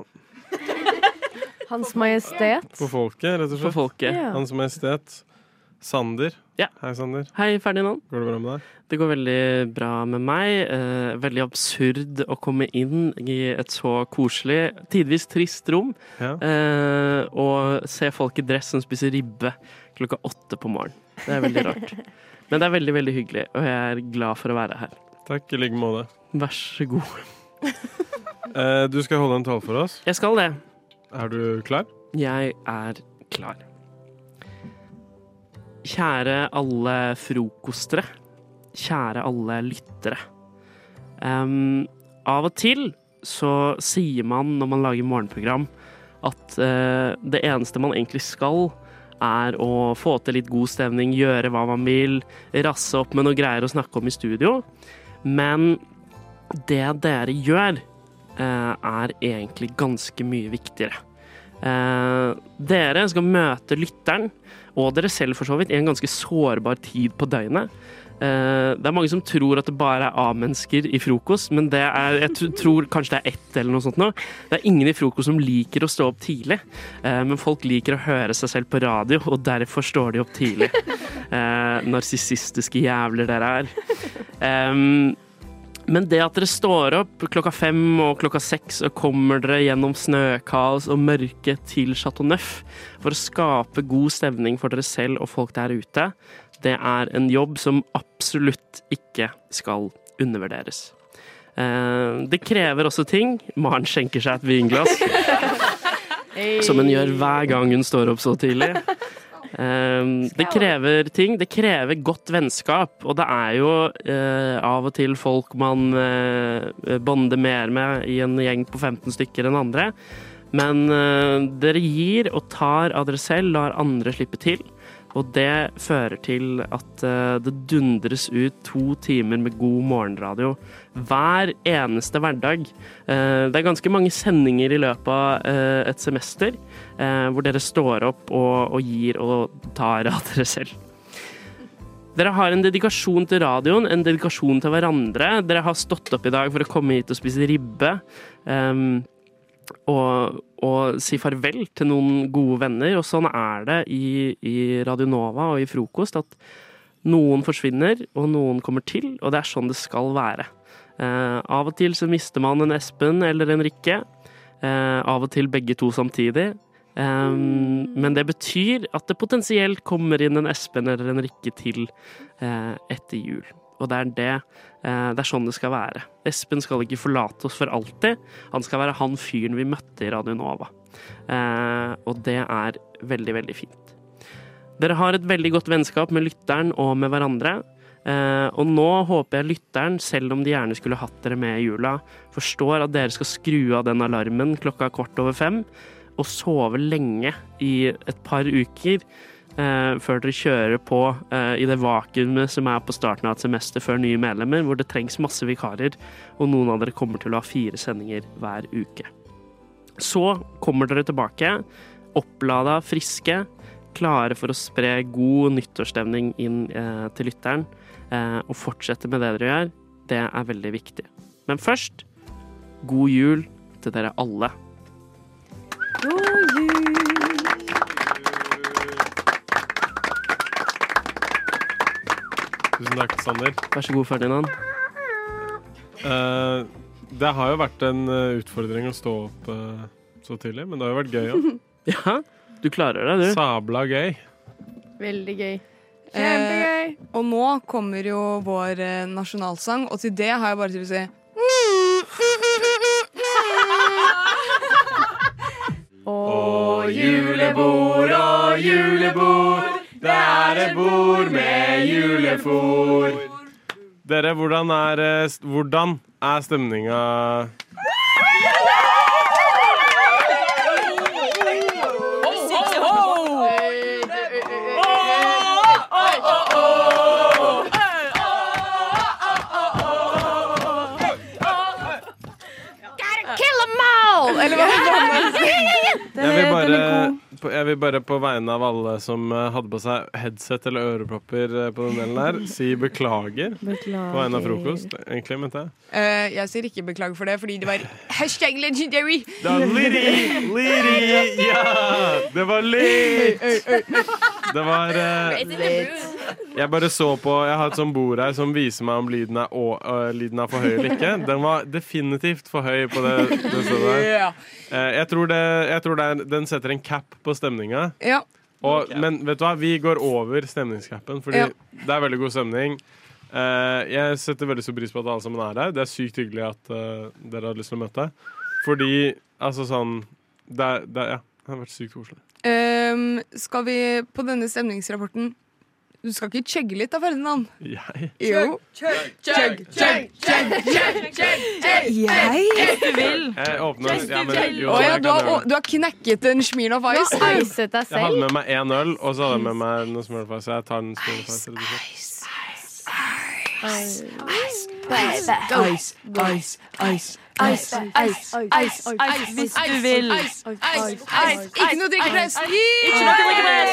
Hans Majestet. På folket, rett og slett. På folket. Ja. Hans Majestet. Sander. Ja. Hei, Sander. Hei, Ferdinand. Går det bra med deg? Det går veldig bra med meg. Eh, veldig absurd å komme inn i et så koselig, tidvis trist rom Ja. eh, og se folk i dress som spiser ribbe klokka åtte på morgenen. Det er veldig rart. Men det er veldig, veldig hyggelig, og jeg er glad for å være her. Takk, i like måte. Vær så god. Eh, du skal holde en tale for oss. Jeg skal det. Er du klar? Jeg er klar. Kjære alle frokostere. Kjære alle lyttere. Um, av og til så sier man når man lager morgenprogram, at uh, det eneste man egentlig skal, er å få til litt god stemning, gjøre hva man vil, rasse opp med noe greier å snakke om i studio. Men det dere gjør, er egentlig ganske mye viktigere. Eh, dere skal møte lytteren, og dere selv for så vidt, i en ganske sårbar tid på døgnet. Eh, det er mange som tror at det bare er A-mennesker i frokost, men det er, jeg tror kanskje det er ett eller noe sånt nå. Det er ingen i frokost som liker å stå opp tidlig, eh, men folk liker å høre seg selv på radio, og derfor står de opp tidlig. Eh, Narsissistiske jævler dere er. Men det at dere står opp klokka fem og klokka seks og kommer dere gjennom snøkaos og mørke til Chateau Neuf for å skape god stemning for dere selv og folk der ute, det er en jobb som absolutt ikke skal undervurderes. Eh, Det krever også ting. Maren skjenker seg et vinglass, som hun gjør hver gang hun står opp så tidlig. Um, det krever ting. Det krever godt vennskap. Og det er jo eh, av og til folk man eh, bonder mer med i en gjeng på 15 stykker enn andre. Men eh, dere gir og tar av dere selv, lar andre slippe til. Og det fører til at eh, det dundres ut to timer med god morgenradio hver eneste hverdag. Eh, det er ganske mange sendinger i løpet av eh, et semester hvor dere står opp og, og gir og tar av dere selv. Dere har en dedikasjon til radioen, en dedikasjon til hverandre. Dere har stått opp i dag for å komme hit og spise ribbe. ehm, og, og si farvel til noen gode venner. Og sånn er det i, i Radio Nova og i frokost, at noen forsvinner, og noen kommer til, og det er sånn det skal være. Eh, av og til så mister man en Espen eller en Rikke. Eh, av og til begge to samtidig. Eh, Men det betyr at det potensielt kommer inn en Espen eller en Rikke til eh, etter jul. Og det er det. eh, Det er sånn det skal være. Espen skal ikke forlate oss for alltid. Han skal være han fyren vi møtte i Radio Nova. Eh, Og det er veldig, veldig fint. Dere har et veldig godt vennskap med lytteren og med hverandre. Eh, og nå håper jeg lytteren, selv om de gjerne skulle hatt dere med i jula, forstår at dere skal skru av den alarmen klokka kvart over fem, og sove lenge i et par uker eh, før dere kjører på eh, i det vakuumet som er på starten av et semester før nye medlemmer, hvor det trengs masse vikarer, og noen av dere kommer til å ha fire sendinger hver uke. Så kommer dere tilbake, opplada, friske, klare for å spre god nyttårsstemning inn eh, til lytteren, eh, og fortsette med det dere gjør. Det er veldig viktig. Men først, god jul til dere alle. Tusen takk, Sander. Vær så god, Ferdinand. Uh, det har jo vært en eh, utfordring å stå opp uh, så tidlig, men det har jo vært gøy òg. ja, du klarer det, du. Sabla gøy. Veldig gøy. Eh, og nå kommer jo vår eh, nasjonalsang, og til det har jeg bare til å si Og julebord og julebord, det er et bord med julefôr. Dere, hvordan er, eh, hvordan er stemninga! Eller hva jeg vil, bare, jeg vil bare på vegne av alle som eh, hadde på seg headset eller ørepropper eh, på den delen der, si beklager. Beklager. På vegne av frokost, egentlig, mente jeg. Uh, jeg sier ikke beklager for det, fordi det var hashtag legendary. Det var Liddy! Liddy! Ja! Det var lit! Det var eh, Jeg bare så på Jeg har et sånt bord her som viser meg om lyden er, å, uh, lyden er for høy eller ikke. Den var definitivt for høy på det, det stedet der. Ja. Eh, jeg tror, det, jeg tror det er, den setter en cap på stemninga. Ja. Og, Men vet du hva, vi går over stemningscapen, fordi Ja. det er veldig god stemning. Uh, jeg setter veldig stor pris på at alle sammen er her. Det er sykt hyggelig at dere har lyst til å møte. Fordi altså sånn Det, det, ja, det har vært sykt koselig. Ehm, skal vi på denne stemningsrapporten Du skal ikke chugge litt da, Ferdinand? Jeg? Jo. Chugg, chugg, chugg, chugg, chugg. Jeg? Hvis du vil. Jeg åpner ja, men, jo, Å ja, jeg du, kan har, gjøre det. du har knekket en Smirnoff Ice? Du har icet deg Jeg hadde selv. med meg én øl, og så hadde jeg med meg noe Smurf Ice. Jeg tar en Smurf Ice. ice, ice. Ice, ice, ice, ice, ice, ice, ice, ice, hvis du vil. Ice, ice, ice. Ikke noe drikkepress! Ikke noe drikkepress!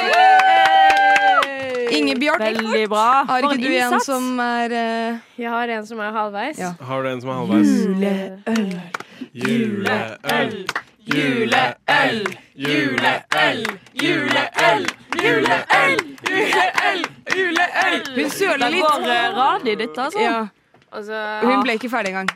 Ingebjørg. Veldig bra. Har ikke du en som er eh, Jeg har en som er halvveis. Har du en som er halvveis? Juleøl. Juleøl. Juleøl, juleøl, juleøl, juleøl, juleøl, juleøl. Hun søler Det litt. går rad i dette, altså. Ja. Hun ble ikke ferdig engang.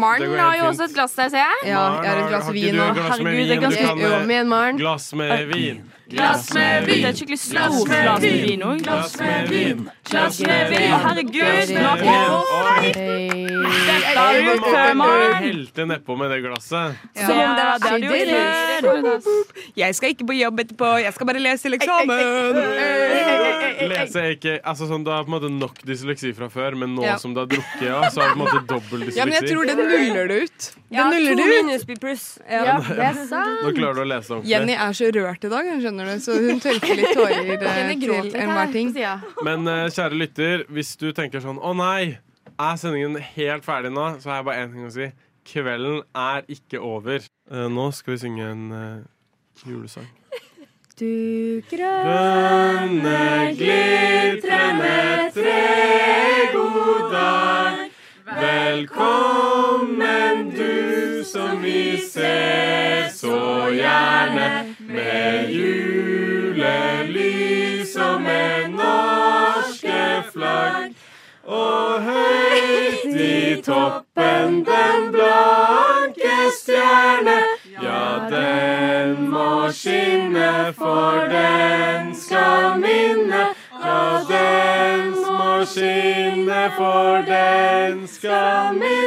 Maren har jo også et glass der, ser jeg. Ja, jeg har et glass vin nå. Herregud, det er ganske eh. Glass med vin. Glass med vin. Det er et skikkelig stort glass med vin òg. Glass med vin. Glass med vin. Å, herregud. Dette er jo utømmeren. Du helte nedpå med det glasset. Som om det var det du gjorde. Jeg skal ikke på jobb etterpå, jeg skal bare lese til eksamen. Lese er ikke Altså sånn, Du har på en måte nok dysleksi fra før, men nå Ja. som du har drukket, ja, så har du på en måte dobbel dysleksi. Ja, men jeg tror det nuller det ut. Det Ja, nuller to det ut. minus blir pluss. Ja, det er sant. Nå klarer du å lese ordentlig. Jenny er så rørt i dag, skjønner du, så hun tørker litt tårer eh, til enhver ting. Men eh, kjære lytter, hvis du tenker sånn Å nei, er sendingen helt ferdig nå? Så har jeg bare én ting å si. Kvelden er ikke over. Eh, nå skal vi synge en julesang. Du Grønne, glitrende tre, god dag. Velkommen du som vi ser så gjerne. Med julelys og med norske flagg. Og høyt i toppen den blanke stjerne. Ja, den må skinne, for den skal minne. Ja, den må skinne, for den skal minne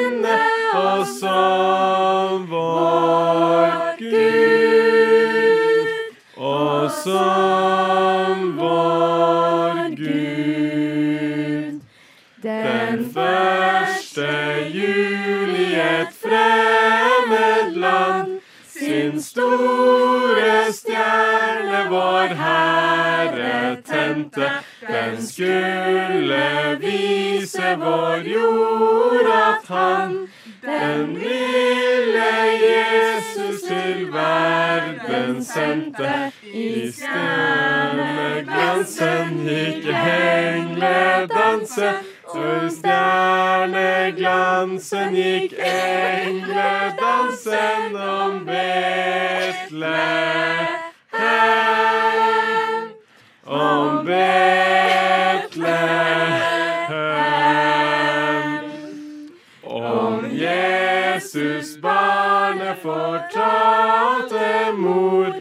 tente. Den skulle vise vår jord at han den lille Jesus til verden sendte. I stjerneglansen gikk engledanse. I stjerneglansen gikk engledansen om Betlehem. Fortalte mor.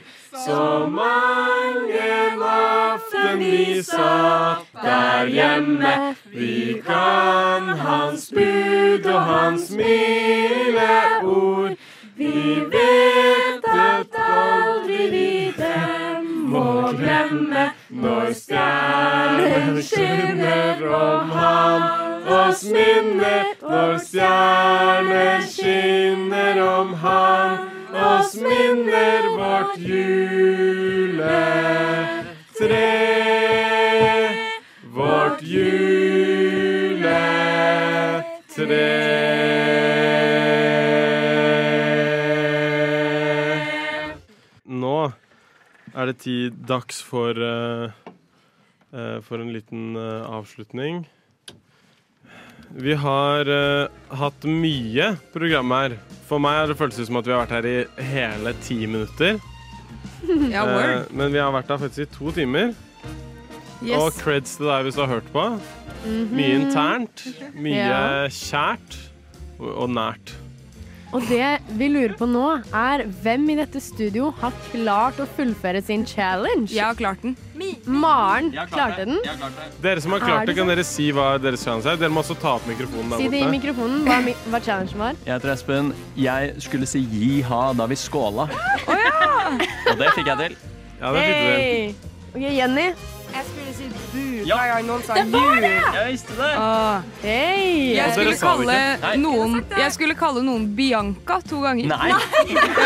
Så mange aften vi satt der hjemme. Vi kan hans bud og hans milde ord. Vi vet at aldri vi dem må glemme når stjernen skinner om han oss minne Når stjerner skinner om han oss minner vårt juletre. Vårt juletre. Er det tid dags for uh, uh, For en liten uh, avslutning. Vi har uh, hatt mye program her. For meg har det føltes som at vi har vært her i hele ti minutter. Ja. Eh, men vi har vært her faktisk i to timer. Yes. Og creds til deg hvis du har hørt på. Mhm. Mye internt, mye Ja. kjært og, og nært. Og det vi lurer på nå, er hvem i dette studio har klart å fullføre sin challenge? Jeg har klart den. Maren klarte den. Dere som har klart det det, kan dere si hva deres challenge er? Dere må også ta opp mikrofonen Si der det i mikrofonen hva, hva challengen var. Jeg heter Espen. Jeg skulle si jiha da vi skåla. Og det fikk jeg til. Ja, Hey. Okay, Jenny. Jeg skulle si bu Ja. hver gang noen sa Det var det! Jeg visste det. Ah. Hey. Jeg skulle, kalle noen, jeg skulle kalle noen Bianca to ganger. Nei.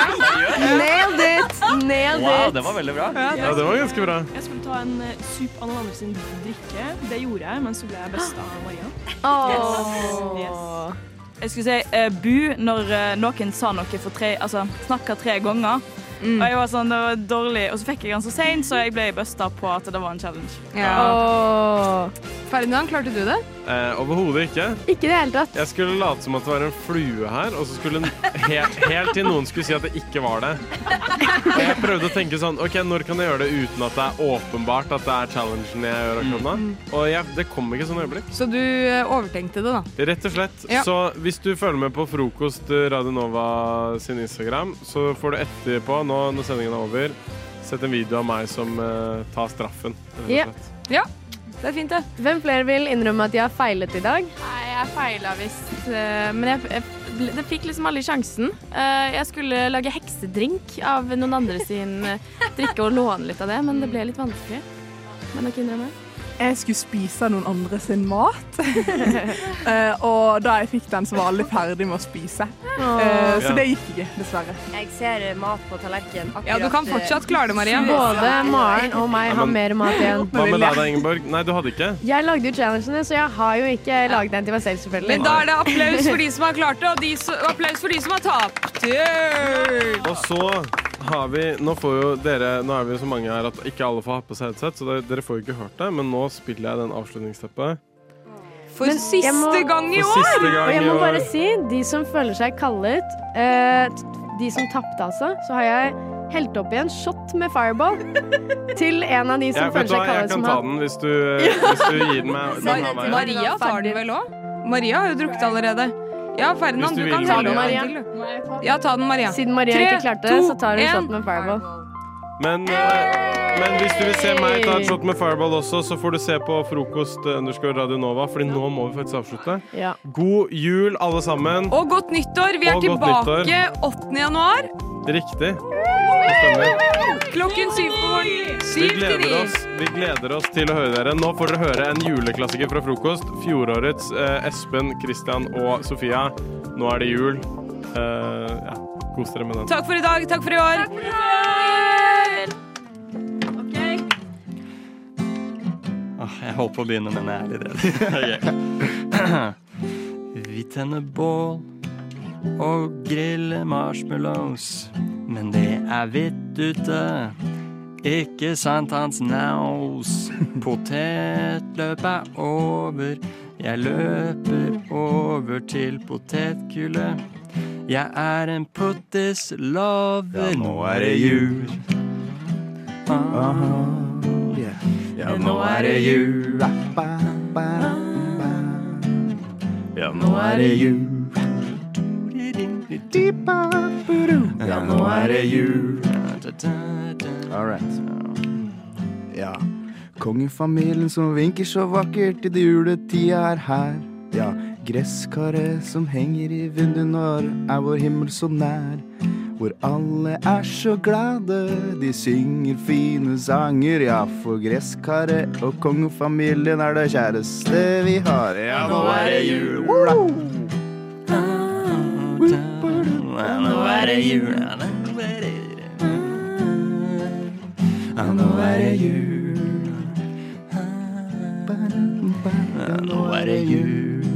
Nailed it! Nailed Wow, it! det var veldig bra. Ja, det var ganske bra. Jeg skulle ta en uh, sup av noen andre sin drikke. Det gjorde jeg, men så ble jeg best av Maria. Oh. Yes. Jeg skulle si uh, bu når uh, noen sa noe for tre Altså snakka tre ganger. Og jeg var sånn, det var dårlig Og så fikk jeg den så seint, så jeg ble busta på at det var en challenge. Ferdinand, klarte du det? Eh, Overhodet ikke. Ikke i det hele tatt. Jeg skulle late som at det var en flue her, og så skulle en, helt, helt til noen skulle si at det ikke var det. Og jeg prøvde å tenke sånn OK, når kan jeg gjøre det uten at det er åpenbart at det er challengen jeg gjør akkurat nå? Og jeg, det kom ikke sånn øyeblikk. Så du eh, overtenkte det, da? Rett og slett. Ja. Så hvis du følger med på Frokost eh, Radio Nova sin Instagram, så får du etterpå, nå når sendingen er over, sett en video av meg som eh, tar straffen. rett og Ja. slett. Ja, det er fint, det. Hvem flere vil innrømme at de har feilet i dag? Nei, jeg feila visst. eh, Men jeg, jeg, ble- det fikk liksom aldri sjansen. Eh, Jeg skulle lage heksedrink av noen andre sin eh, drikke og låne litt av det, men det ble litt vanskelig. Men nok innrømmer? Jeg skulle spise noen andre sin mat, Eh, og da jeg fikk den, så var alle ferdig med å spise. Eh, så det gikk ikke, dessverre. Jeg ser mat på tallerkenen. Ja, du kan fortsatt klare det, Maria. Både Maren og meg har mer mat igjen. Hva med deg da, Ingeborg? Nei, du hadde ikke? Jeg lagde jo challengene, så jeg har jo ikke laget den til meg selv, selvfølgelig. Men da er det applaus for de som har klart det, og de som, applaus for de som har tapt. Yeah! Og så har vi Nå får jo dere Nå er vi jo så mange her at ikke alle får ha på seg headset, så det, dere får jo ikke hørt det, men nå spiller jeg den avslutningsteppet. For Men siste må- gang i For siste år! gang Og jeg i må år. bare si, de som føler seg kallet, eh, de som tapte altså, så har jeg helt opp i en shot med fireball til en av de som ja, føler seg kallet. jeg kan ta den hvis du, hvis du gir den meg. Den. Maria tar den vel òg? Maria har jo drukket allerede. Ja, Ferdinand, du, du kan ta den, Maria. Maria. Ja, ta den, Maria. Siden Maria Tre, ikke klarte det, så tar hun shot med fireball. Men, eh, men hvis du vil se meg ta et shot med Fireball også, så får du se på frokost eh, underscore Radio Nova, Fordi nå må vi faktisk avslutte. Ja. God jul, alle sammen. Og godt nyttår! Vi er tilbake 8. januar. Riktig. Klokken syv på morgenen. Vi Syv til gleder, ni. oss, vi gleder oss til å høre dere. Nå får dere høre en juleklassiker fra frokost. Fjorårets eh, Espen, Christian og Sofia. Nå er det jul. Eh, ja, Kos dere med den. Takk for i dag. Takk for i år. Takk for i Åh, jeg holdt på å begynne, men jeg er litt redd. Vi tenner bål og griller marshmallows. Men det er hvitt ute, ikke sant, Hans Naus? Potetløp er over, jeg løper over til potetgullet. Jeg er en puttis lover. Ja, nå er det jul. Ah, ja, nå er det jul. Ja, nå er det jul. Ja, nå er det jul. All right. Ja. Kongefamilien som vinker så vakkert i det juletida er her. Ja, gresskaret som henger i vinduet når er vår himmel så nær. Hvor alle er så glade, de synger fine sanger. Ja, for gresskaret og kongefamilien er det kjæreste vi har. Ja, nå er det jul. Ja, nå er det jul. Ja, nå er det jul. Ja, nå er det jul.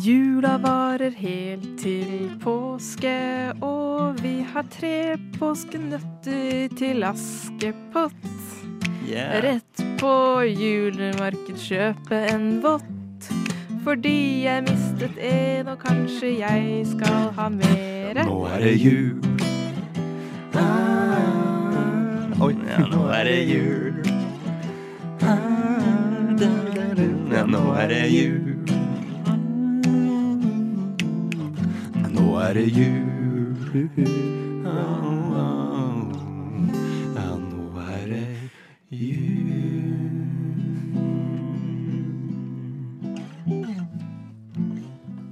Jula varer helt til påske, og vi har tre påskenøtter til Askepott. Yeah. Rett på julemarked kjøpe en vott. Fordi jeg mistet en, og kanskje jeg skal ha mere. Nå er det jul. Oi, ja, nå er det jul. Ja, nå er det jul. Nå er det jul. Ja, nå er det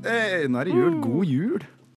Hey, nå er det jul. God jul.